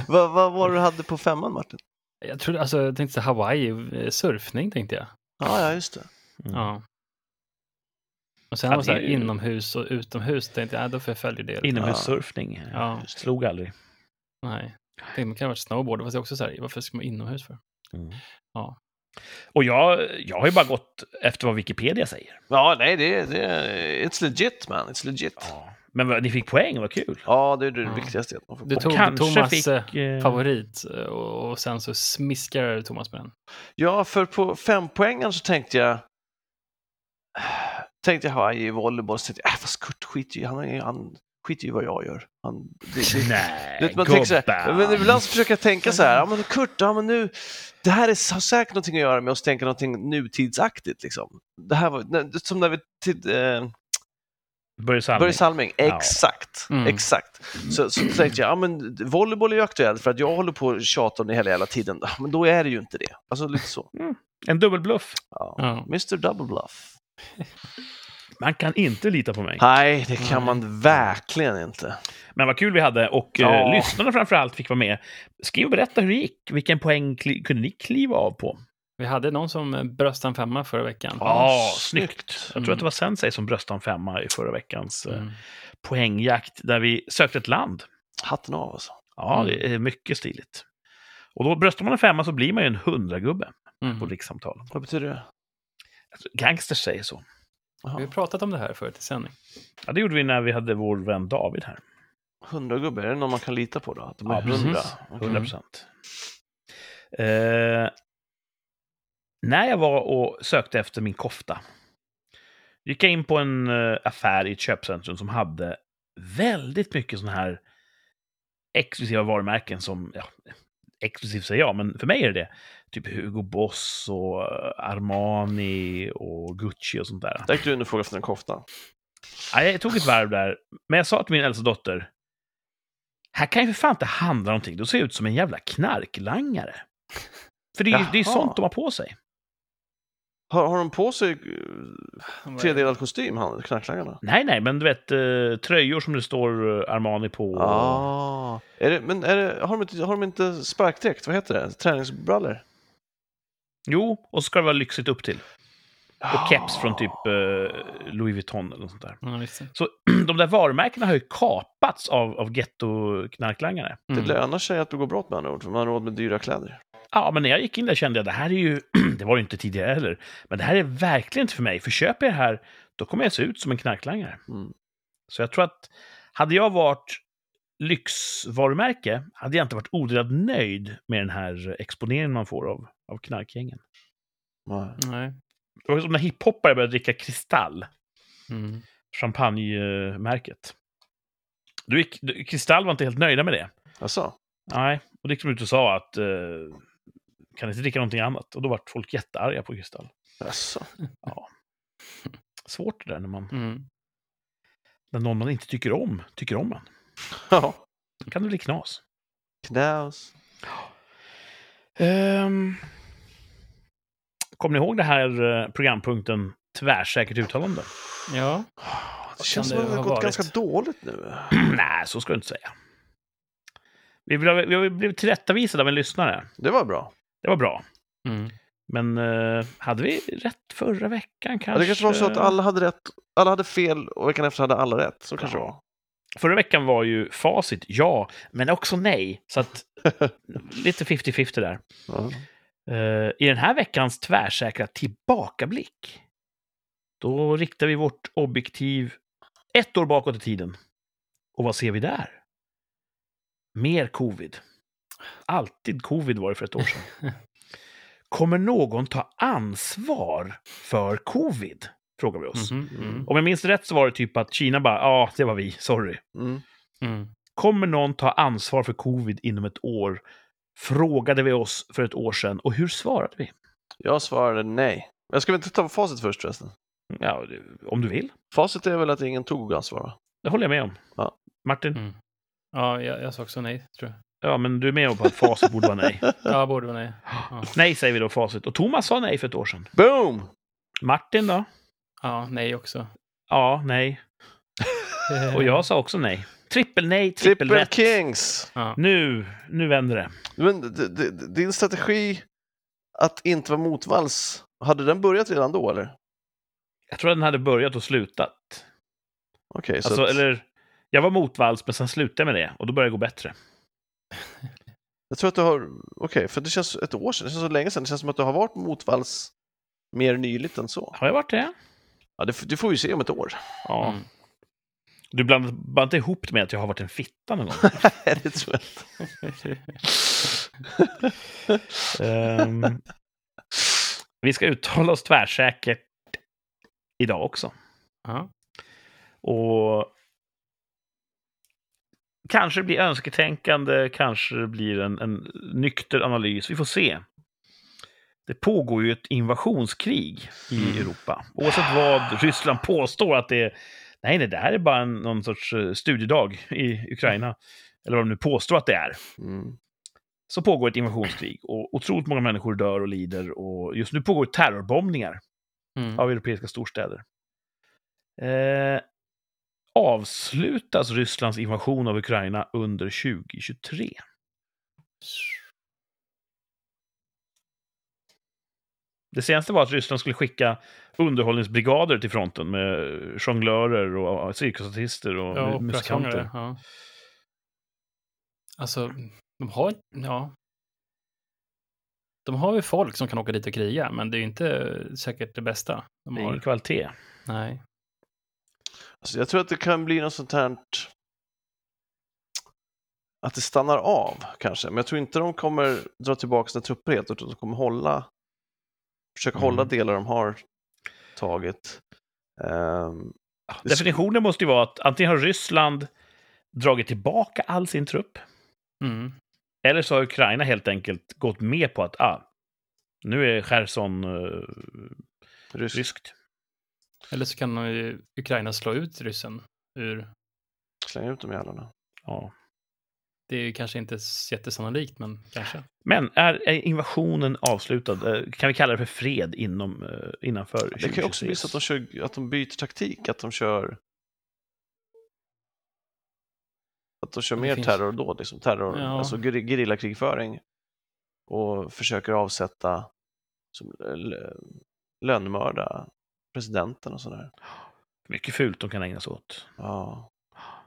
Vad vad var det du hade på femman, Martin? Jag trodde, alltså, jag tänkte så Hawaii, eh, surfning tänkte jag. Ja, ja, just det. Mm. Ja. Och sen Ja, var det så här, det är ju- inomhus och utomhus tänkte jag, ja, då får jag följa det. Inomhussurfning. Ja. Slog aldrig. Nej. Jag tänkte, man kan ha varit snowboard, fast det är också så här, varför ska man inomhus för? Ja. Och jag, jag har ju bara gått efter vad Wikipedia säger. Ja, nej, det, det It's legit, man. It's legit. Ja. Men vad- ni fick poäng, vad kul. det är det Ja. viktigaste. Att man får Du tog kanske Thomas fick, eh, eh, favorit eh, och, och sen så smiskar Thomas med den. Ja, för på fempoängen så tänkte jag tänkte jag Hawaii i volleyboll, så tänkte jag, äh, fast Kurt skiter ju, han, han skiter ju vad jag gör. Han, det, det, Nej, Du vet, man tänker så här, gubben. men ibland så försöker jag tänka så här, ja men Kurt, ja men nu, det här är, har säkert någonting att göra med att tänka någonting nutidsaktigt liksom. Det här var, som när vi, till, eh, Börje Salming. Börje Salming, Ja. exakt, Mm. exakt. Så, så tänkte jag, ja men volleyboll är ju aktuellt för att jag håller på och tjatar om det hela, hela tiden, Ja, men då är det ju inte det. Alltså lite så. En dubbelbluff. Ja. Ja. Mr Double Bluff. Man kan inte lita på mig. Nej, det kan man verkligen inte. Men vad kul vi hade och Ja. eh, lyssnarna framför allt fick vara med. Skriv och berätta hur det gick. Vilken poäng kunde ni kliva av på? Vi hade någon som bröstade en femma förra veckan. Ja, snyggt. snyggt. Jag tror Mm. att det var Sensei som bröstade en femma i förra veckans eh, Mm. poängjakt där vi sökte ett land. Hatten av alltså. Ja, Mm. det är mycket stiligt. Och då bröstar man en femma så blir man ju en hundragubbe på Mm. rikssamtal. Vad betyder det? Alltså, gangsters säger så. Vi har pratat om det här förut i sändning. Ja, det gjorde vi när vi hade vår vän David här. Hundragubbe, är det någon man kan lita på då? Att de är Ja, precis. hundra? 100 procent. Eh, när jag var och sökte efter min kofta gick jag in på en eh, affär i ett köpcentrum som hade väldigt mycket sådana här exklusiva varumärken som, ja, exklusivt säger jag, men för mig är det det. Typ Hugo Boss och eh, Armani och Gucci och sånt där. Gick du in och frågade efter en kofta. Ja, jag tog ett varv där, men jag sa till min äldsta dotter, här kan ju för fan inte handla någonting. Du ser ut som en jävla knarklangare. För det är ju det är sånt de har på sig. Har, har de på sig eh, tredelad kostym, knarklangarna? Nej, nej, men du vet, eh, tröjor som det står eh, Armani på. och- Ah. Är det, men är det, har, de inte, har de inte sparkdräkt? Vad heter det? Träningsbrallor? Jo, och så ska det vara lyxigt upp till. Och keps Ah. från typ eh, Louis Vuitton eller något sånt där. Ja, visst. Så de där varumärkena har ju kapats av, av getto-knarklangare. Det Mm. lönar sig att begå brott med andra ord, för man har råd med dyra kläder. Ja, men när jag gick in där kände jag det här är ju, det var det inte tidigare heller, men det här är verkligen inte för mig. För köper jag det här, då kommer jag se ut som en knarklangare. Mm. Så jag tror att hade jag varit lyxvarumärke hade jag inte varit odelat nöjd med den här exponeringen man får av, av knarkgängen. Nej. Det var som när hiphoppare började dricka Kristall, Mm. champagnemärket. Du Kristall var inte helt nöjda med det. Alltså, Nej, och då gick de ut och sa att eh, kan inte dricka någonting annat? Och då vart folk jättearga på Kristall. alltså. Svårt det där när, man, Mm. när någon man inte tycker om tycker om en. Ja, Då kan det bli knas. knas. Um, Kommer ni ihåg det här eh, programpunkten Tvärsäkert uttalande? Ja. Det känns som att det har ha gått varit? ganska dåligt nu. Nej, så ska du inte säga. Vi blev, vi blivit tillrättavisade av en lyssnare. Det var bra. Det var bra. Mm. Men eh, hade vi rätt förra veckan kanske? Ja, det kanske var så att alla hade rätt, alla hade fel och veckan efter hade alla rätt. Så kanske det var. Förra veckan var ju facit ja, men också nej. Så att lite 50-50 där. Ja. Eh, I den här veckans tvärsäkra tillbakablick, då riktar vi vårt objektiv ett år bakåt i tiden. Och vad ser vi där? Mer covid. Alltid covid var det för ett år sedan. Kommer någon ta ansvar för covid? Frågar vi oss. Mhm, mm. Om jag minns rätt så var det typ att Kina bara, ja, det var vi, sorry. Mm. Mm. Kommer någon ta ansvar för covid inom ett år? Frågade vi oss för ett år sedan. Och hur svarade vi? Jag svarade nej. Jag ska väl inte ta facit först förresten? Ja, det- om du vill. Facit är väl att ingen tog ansvar? va? Det håller jag med om. Ja. Martin? Mm. Ja, jag, jag sa också nej, tror jag. Ja, men du är med på att facit borde vara nej. Ja, borde vara nej. Ja. Nej säger vi då facit. Och Thomas sa nej för ett år sedan. Boom! Martin då? ja, nej också. Ja, nej. Och jag sa också nej. Trippel nej, trippel rätt. Kings! Ja. Nu, nu vänder det. Men din strategi att inte vara motvalls, hade den börjat redan då eller? Jag tror att den hade börjat och slutat. Okej, så Alltså, att, eller... Jag var motvalls, men sen slutade jag med det. Och då började det gå bättre. Jag tror att du har, okej, för det känns ett år sedan, det känns så länge sedan, det känns som att du har varit motvalls mer nyligt än så. Har jag varit det? Ja, det, det får vi se om ett år. Ja. Mm. Du blandar inte ihop det med att jag har varit en fitta någon gång. Nej, det tror jag inte. Ehm, vi ska uttala oss tvärsäkert idag också. Ja. Och kanske blir önsketänkande, kanske blir en, en nykter analys. Vi får se. Det pågår ju ett invasionskrig i Mm. Europa. Oavsett vad Ryssland påstår att det är. Nej, nej, det här är bara en, någon sorts eh, studiedag i Ukraina. Eller vad de nu påstår att det är. Mm. Så pågår ett invasionskrig och otroligt många människor dör och lider. Och just nu pågår terrorbombningar Mm. av europeiska storstäder. Eh, avslutas Rysslands invasion av Ukraina under 2023? Det senaste var att Ryssland skulle skicka underhållningsbrigader till fronten med jonglörer och cirkusartister och Ja, mu- musikanter. Ja. Alltså, de har... Ja. De har ju folk som kan åka dit och kriga, men det är ju inte säkert det bästa. De Det är ingen kvalitet. Nej. Alltså, jag tror att det kan bli något sånt här att det stannar av kanske, men jag tror inte de kommer dra tillbaka sina trupper helt, utan de kommer hålla, försöka Mm. hålla delar de har tagit. Det- Definitionen måste ju vara att antingen har Ryssland dragit tillbaka all sin trupp, Mm. eller så har Ukraina helt enkelt gått med på att ah, nu är Cherson uh, rysk. ryskt. Eller så kan ju Ukraina slå ut ryssen ur... Släng ut de jävlarna. Ja. Det är ju kanske inte jättesannolikt, men kanske. Men är, är invasionen avslutad? Eh, Kan vi kalla det för fred inom, eh, innanför Det kan ju också bli 2026? så att de, kör, att de byter taktik, att de kör att de kör Det mer finns- terrordåd, liksom, terror, Ja. alltså gerillakrigföring och försöker avsätta, som, l- lönnmörda presidenten och sådär. Mycket fult de kan ägna sig åt. Ja.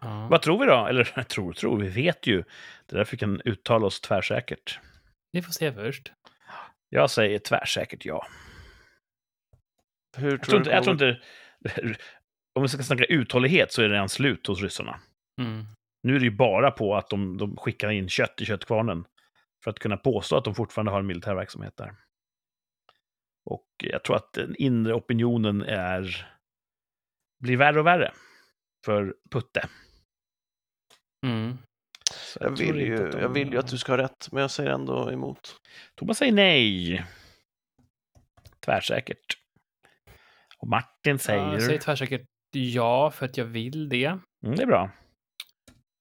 Ja. Vad tror vi då? Eller tror, tror, vi vet ju. Det är därför vi kan uttala oss tvärsäkert. Vi får se först. Jag säger tvärsäkert ja. Hur Jag tror tror inte, jag tror inte om vi ska snacka uthållighet så är det redan slut hos ryssarna. Mm. Nu är det ju bara på att de, de skickar in kött i köttkvarnen för att kunna påstå att de fortfarande har en militär verksamhet där. Och jag tror att den inre opinionen är blir värre och värre för Putte. Mm. Jag, tror vill ju, att de- jag vill ju att du ska ha rätt, men jag säger ändå emot. Thomas säger nej. Tvärsäkert. Och Martin säger... Jag säger tvärsäkert ja, för att jag vill det. Mm, det är bra.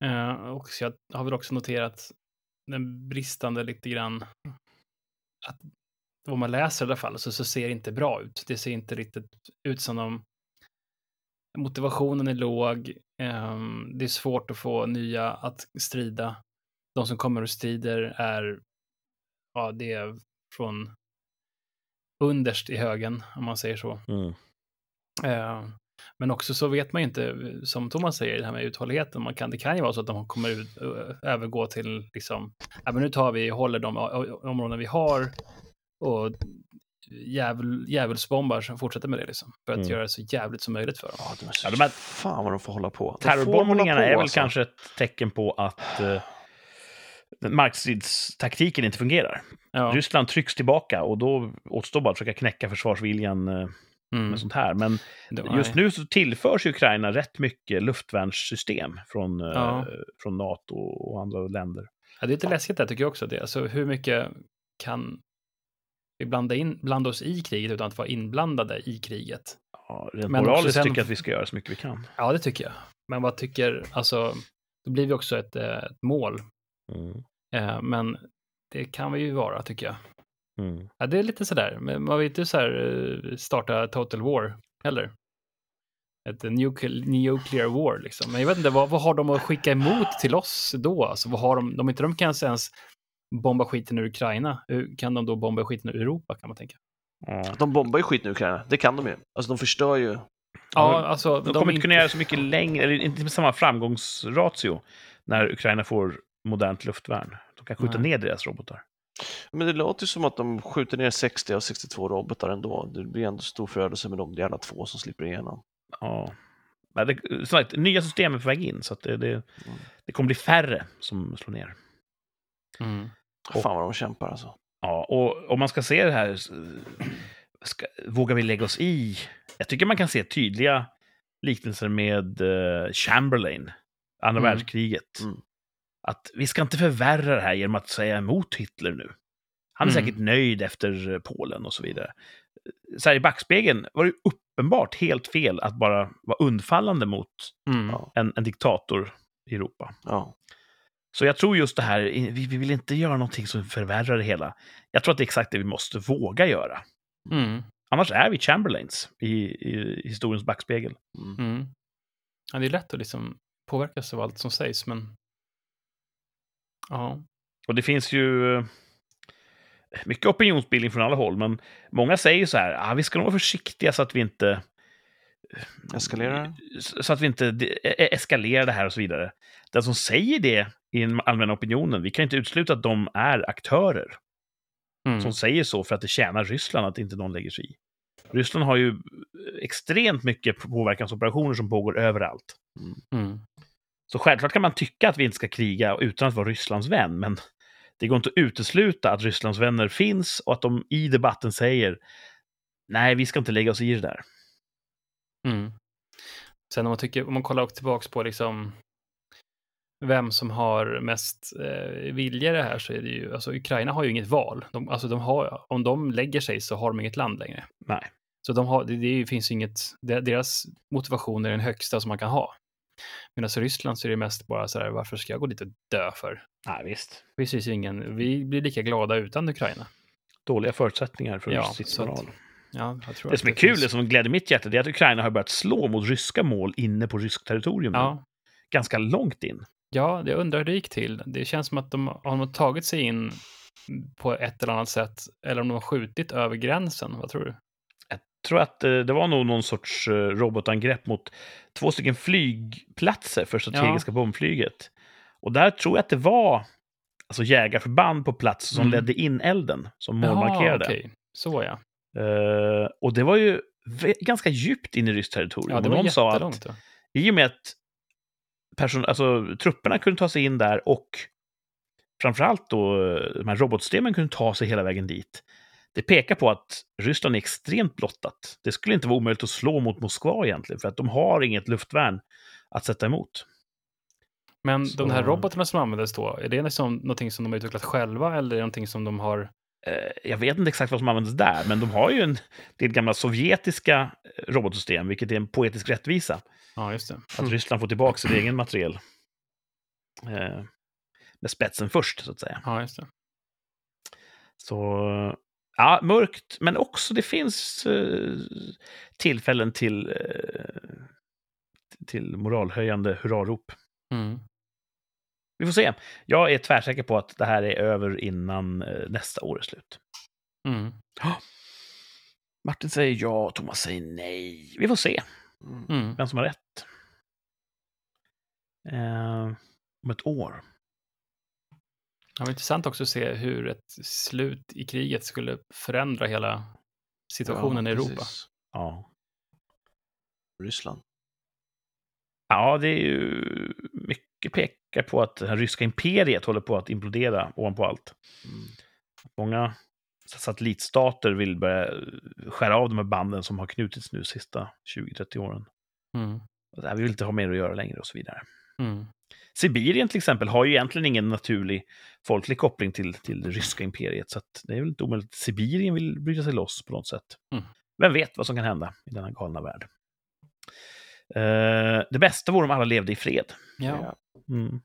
Eh, och så jag har väl också noterat den bristande lite grann att vad man läser i alla fall så, så ser det inte bra ut. Det ser inte riktigt ut som de motivationen är låg. ehm, det är svårt att få nya att strida. De som kommer och strider är, ja, det är från underst i högen, om man säger så. Mm. Eh, Men också så vet man ju inte, som Thomas säger, det här med uthålligheten. Man kan, det kan ju vara så att de kommer ut, övergå till, liksom, ja, men nu tar vi, håller de områden vi har och djävul, djävulsbombar som fortsätter med det, liksom, för att Mm. göra det så jävligt som möjligt för dem. Ja, de är så, Ja, de här- Fan vad de får hålla på. Terrorbombningarna är väl alltså. kanske ett tecken på att eh, markstridstaktiken inte fungerar. Ja. Ryssland trycks tillbaka och då återstår bara att försöka knäcka försvarsviljan eh, Mm. med sånt här. Men just nu så tillförs Ukraina rätt mycket luftvärnssystem från, eh, Ja. från NATO och andra länder. Ja, det är lite läskigt där tycker jag också. Det. Alltså, hur mycket kan vi blanda, in, blanda oss i kriget utan att vara inblandade i kriget? Ja, rent Men moraliskt sen- tycker jag att vi ska göra så mycket vi kan. Ja, det tycker jag. Men vad tycker, alltså, då blir vi också ett, eh, ett mål. Mm. Eh, Men det kan vi ju vara, tycker jag. Mm. Ja, det är lite sådär, men man vill inte så här eh, starta total war heller. Ett nuclear, nuclear war liksom. Men jag vet inte, vad, vad har de att skicka emot till oss då? Alltså, vad har de, om inte de kan ens bomba skiten ur Ukraina, hur kan de då bomba skiten ur Europa kan man tänka? Ja. De bombar ju skit nu Ukraina, det kan de ju. Alltså de förstör ju. Ja, alltså. De kommer inte kunna göra så mycket längre, eller inte med samma framgångsratio när Ukraina får modernt luftvärn. De kan skjuta Nej. ner deras robotar. Men det låter ju som att de skjuter ner 60 av 62 robotar ändå. Det blir ändå stor förödelse med de jävla två som slipper igenom. Ja. Men det, som sagt, nya system är på väg in, så att det, det, det kommer bli färre som slår ner. Mm. Och- Fan vad de kämpar alltså. Ja, och om man ska se det här, ska, vågar vi lägga oss i? Jag tycker man kan se tydliga liknelser med eh, Chamberlain, andra Mm. världskriget. Mm. Att vi ska inte förvärra det här genom att säga emot Hitler nu. Han är Mm. säkert nöjd efter eh, Polen och så vidare. Så här i backspegeln var det uppenbart helt fel att bara vara undfallande mot Mm. En, en diktator i Europa. Ja. Så jag tror just det här, vi, vi vill inte göra någonting som förvärrar det hela. Jag tror att det är exakt det vi måste våga göra. Mm. Annars är vi Chamberlains i, i historiens backspegel. Mm. Mm. Ja, det är lätt att liksom påverkas av allt som sägs, men ja. Och det finns ju eh, mycket opinionsbildning från alla håll, men många säger så här, ah, vi ska nog vara försiktiga så att vi inte Eskalerar? så att vi inte de- e- eskalerar det här och så vidare. Den som säger det i den allmänna opinionen, vi kan inte utesluta att de är aktörer Mm. som säger så för att det tjänar Ryssland att inte någon lägger sig i. Ryssland har ju extremt mycket påverkansoperationer som pågår överallt. Mm. Så självklart kan man tycka att vi inte ska kriga utan att vara Rysslands vän, men det går inte att utesluta att Rysslands vänner finns och att de i debatten säger nej, vi ska inte lägga oss i det där. Mm. Sen om man, tycker, om man kollar tillbaka på liksom vem som har mest eh, vilja i det här så är det ju, alltså Ukraina har ju inget val. De, alltså de har, om de lägger sig så har de inget land längre. Nej. Så de har, det, det finns inget, deras motivation är den högsta som man kan ha. Medan i Ryssland så är det mest bara så här, varför ska jag gå dit och dö för? Nej, visst. Precis ingen, vi blir lika glada utan Ukraina. Dåliga förutsättningar för Ja, moral. Ja, Det som är kul, finns- det som gläder mitt hjärta, det är att Ukraina har börjat slå mot ryska mål inne på ryskt territorium. Ja, Ganska långt in. ja, jag undrar hur det gick till. Det känns som att de har tagit sig in på ett eller annat sätt, eller om de har skjutit över gränsen. Vad tror du? Jag tror att eh, det var nog någon sorts eh, robotangrepp mot två stycken flygplatser för strategiska bombflyget. Och där tror jag att det var alltså, jägarförband på plats som Mm. ledde in elden, som målmarkerade. okej. Så ja. Eh, och det var ju ganska djupt in i ryskt territorium. Ja, det var någon sa att ja. i och med att person, alltså, trupperna kunde ta sig in där och framförallt då eh, de här robotsystemen kunde ta sig hela vägen dit. Det pekar på att Ryssland är extremt blottat. Det skulle inte vara omöjligt att slå mot Moskva egentligen, för att de har inget luftvärn att sätta emot. Men Så- de här robotarna som användes då, är det liksom någonting som de har utvecklat själva eller är det någonting som de har... Eh, Jag vet inte exakt vad som används där, men de har ju en del gamla sovjetiska eh, robotsystem, vilket är en poetisk rättvisa. Ja, just det. Att. Ryssland får tillbaka sin egen materiel. Eh, med spetsen först, så att säga. Ja, just det. Så ja, mörkt, men också det finns eh, tillfällen till, eh, till moralhöjande hurrarop. Mm. Vi får se. Jag är tvärsäker på att det här är över innan eh, nästa år är slut. Mm. Martin säger ja, Thomas säger nej. Vi får se Mm. Vem som har rätt. Eh, om ett år. Det var intressant också att se hur ett slut i kriget skulle förändra hela situationen i Europa. Ja. Ryssland. Ja, det är ju mycket pekar på att det här ryska imperiet håller på att implodera ovanpå allt. Mm. Många satellitstater vill börja skära av de här banden som har knutits nu sista 20-30 åren. Mm. Och där, Vi vill inte ha mer att göra längre och så vidare. Mm. Sibirien till exempel har ju egentligen ingen naturlig folklig koppling till, till det ryska imperiet, så det är väl inte omöjligt att Sibirien vill bryta sig loss på något sätt. Mm. Vem vet vad som kan hända i denna galna värld? Eh, det bästa vore om alla levde i fred. Ja. Mm.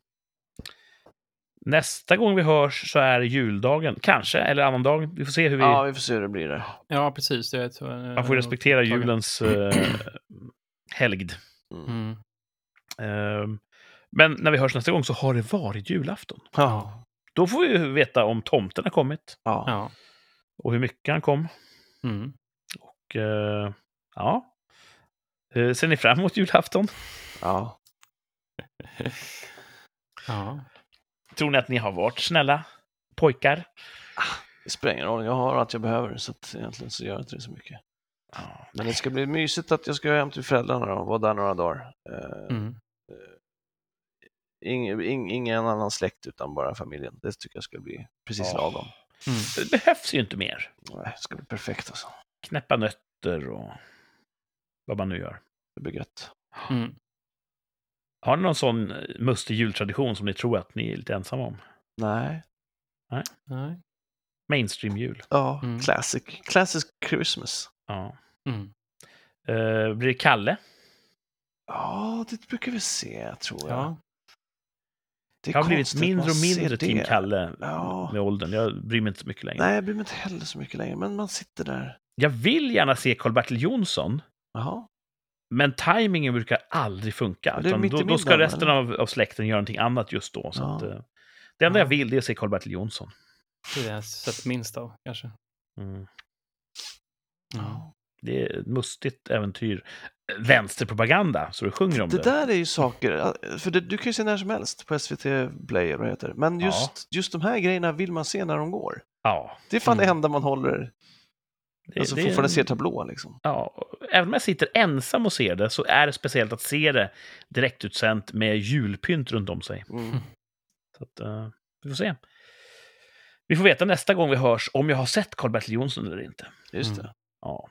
Nästa gång vi hörs så är det juldagen, kanske, eller annandag. Vi får se hur vi... Ja, vi får se hur det blir där. ja, precis. Det tror jag, man får respektera tagen. julens eh, helgd. Mm. Eh, men när vi hörs nästa gång så har det varit julafton. Ja. Då får vi veta om tomten har kommit Ja. Och hur mycket han kom. Mm. Och eh, ja, Eh, ser ni fram emot julafton? ja. ja. Tror ni att ni har varit snälla pojkar? Det spelar ingen roll, jag har allt jag behöver så att egentligen så gör det inte så mycket. Ja. Men det ska bli mysigt att jag ska hem till föräldrarna och vara där några dagar. Eh, Mm. ing, ing, ingen annan släkt utan bara familjen. Det tycker jag ska bli precis Ja. lagom. Mm. Det behövs ju inte mer. Nej, Det ska bli perfekt alltså. Knäppa nötter och vad man nu gör. Det blir gött. Mm. Har ni någon sån eh, mustig jultradition som ni tror att ni är lite ensamma om? Nej. Nej. Mainstream-jul. Ja, Mm. classic. Classic Christmas. Ja. Mm. Eh, blir det Kalle? Ja, det brukar vi se, tror jag. Ja. Det är Jag har blivit mindre och mindre Team. Kalle Ja. med åldern. Jag bryr mig inte så mycket längre. Nej, jag bryr mig inte heller så mycket längre, men man sitter där. Jag vill gärna se Karl-Bertil Jonsson, Jaha. Men tajmingen brukar aldrig funka. Ja, det Utan då, då ska resten av, av släkten göra någonting annat just då. Så Ja. att, eh, det enda Ja. jag vill det är att se Karl-Bertil Jonsson. Det är det jag sett minst av, kanske. Mm. Ja. Det är ett mustigt äventyr. Vänsterpropaganda, så du sjunger om det. Det där är ju saker, för det, du kan ju se när som helst på SVT Play eller vad det heter. Men just, just de här grejerna vill man se när de går. Ja, Det är fan det Mm. enda man håller Det, Alltså det- fortfarande ser tablå liksom. Ja, även om jag sitter ensam och ser det så är det speciellt att se det direktutsänt med julpynt runt om sig. Mm. Så att, eh, vi får se. Vi får veta nästa gång vi hörs om jag har sett Karl-Bertil Jonsson eller inte. Just Mm. det. Ja.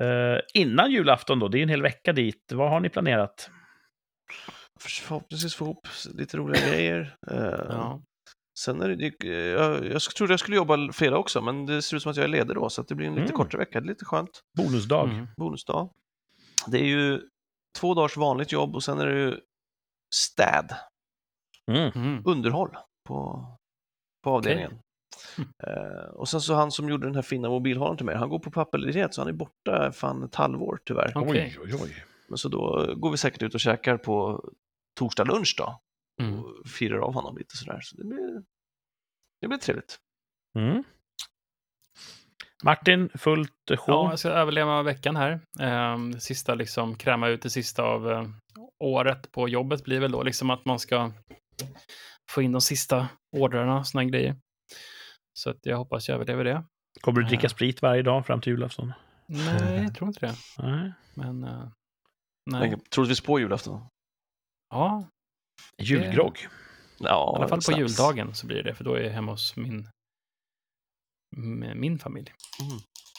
Eh, innan julafton då, det är en hel vecka dit. Vad har ni planerat? Förhoppningsvis få ihop lite roliga grejer. Eh, Ja. Sen är det, det- jag, jag trodde jag skulle jobba fredag också, men det ser ut som att jag är ledig då, så att det blir en lite Mm. kortare vecka. Det är lite skönt. Bonusdag. Mm. Bonusdag. Det är ju två dagars vanligt jobb och sen är det ju städ, Mm. Mm. underhåll på, på avdelningen. Eh, och sen så han som gjorde den här fina mobilhållaren till mig, han går på pappaledighet så han är borta fan ett halvår tyvärr. Okej. Oj, oj, oj. Men så då går vi säkert ut och käkar på torsdag lunch då Mm. och firar av honom lite sådär. Så det blir, det blir trevligt. Mm. Martin, fullt sjå. Ja, jag ska överleva veckan här. Ehm, sista liksom, kräma ut det sista av eh, året på jobbet blir väl då liksom att man ska få in de sista ordrarna och såna grejer. Så att jag hoppas jag överlever det. Kommer du dricka Ja. sprit varje dag fram till julafton? Nej, jag tror inte det. Nej. Men, eh, nej. Men Troligtvis på julafton. Ja, Julgrogg. Ja, i alla fall på snaps. juldagen så blir det, för då är jag hemma hos min, min familj.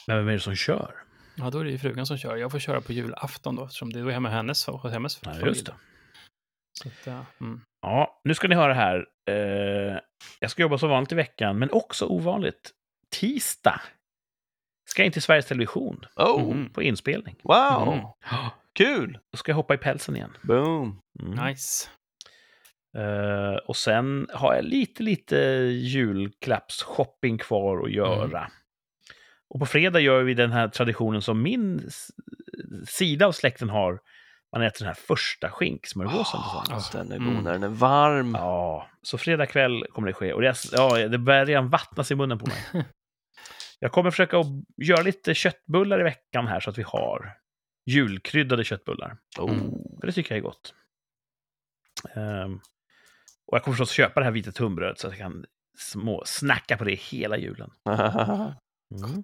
Men vem är det som kör? Ja, då är det ju frugan som kör. Jag får köra på julafton då, eftersom det är då hemma hennes, hos hennes Ja, familj. just det. Så att, ja, mm. Ja, nu ska ni höra här. Eh, jag ska jobba som vanligt i veckan, men också ovanligt. Tisdag ska jag in till Sveriges Television Oh, Mhm. på inspelning. wow! Mm. Ja, Kul! Då ska jag hoppa i pälsen igen. Boom! Mm. Nice. Eh, och sen har jag lite, lite julklappsshopping kvar att göra. Och på fredag gör vi den här traditionen som min sida av släkten har. Man äter den här första skinksmörgåsen tillsammans. Den är Mm. god när den är varm. Ja, så fredag kväll kommer det ske. Och det, ja, det börjar redan vattnas i munnen på mig. Jag kommer försöka göra lite köttbullar i veckan här så att vi har julkryddade köttbullar. Oh. Mm. För det tycker jag är gott. Ehm, och jag kommer förstås köpa det här vita tunnbrödet så att jag kan små snacka på det hela julen. Mm.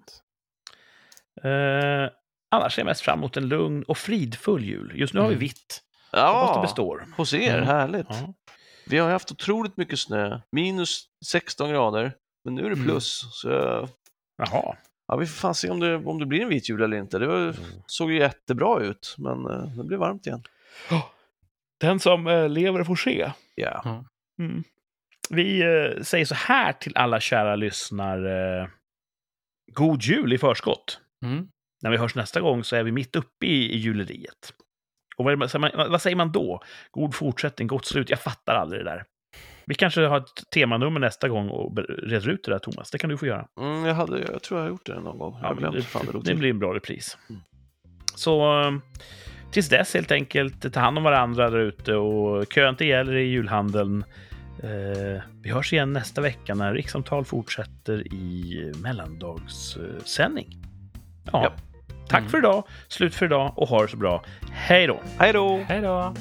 Eh, annars ser jag mest fram emot en lugn och fridfull jul. Just nu har vi Mm. vitt. Hoppas det ja, består. hos er, Mm. härligt. Ja. Vi har ju haft otroligt mycket snö, minus 16 grader, men nu är det Mm. plus. Så jag, Jaha. ja, vi får fan se om det, om det blir en vit jul eller inte. Det var, såg ju jättebra ut, men eh, det blir varmt igen. Den som eh, lever får se. Ja. Mm. Vi eh, säger så här till alla kära lyssnare. God jul i förskott. Mm. När vi hörs nästa gång så är vi mitt uppe i, i juleriet. Och vad, man, vad säger man då? God fortsättning, gott slut? Jag fattar aldrig det där. Vi kanske har ett temanummer nästa gång och reder ut det där, Thomas. Det kan du få göra. Mm, jag, hade, jag tror jag har gjort det någon gång. Ja, det, det det blir en bra repris. Mm. Så tills dess helt enkelt, ta hand om varandra där ute och kö inte ihjäl er i julhandeln. Eh, vi hörs igen nästa vecka när Rikssamtal fortsätter i mellandagssändning. Ja. Ja. Tack Mm. för idag, slut för idag och ha det så bra. Hej då! Hej då! Hej då!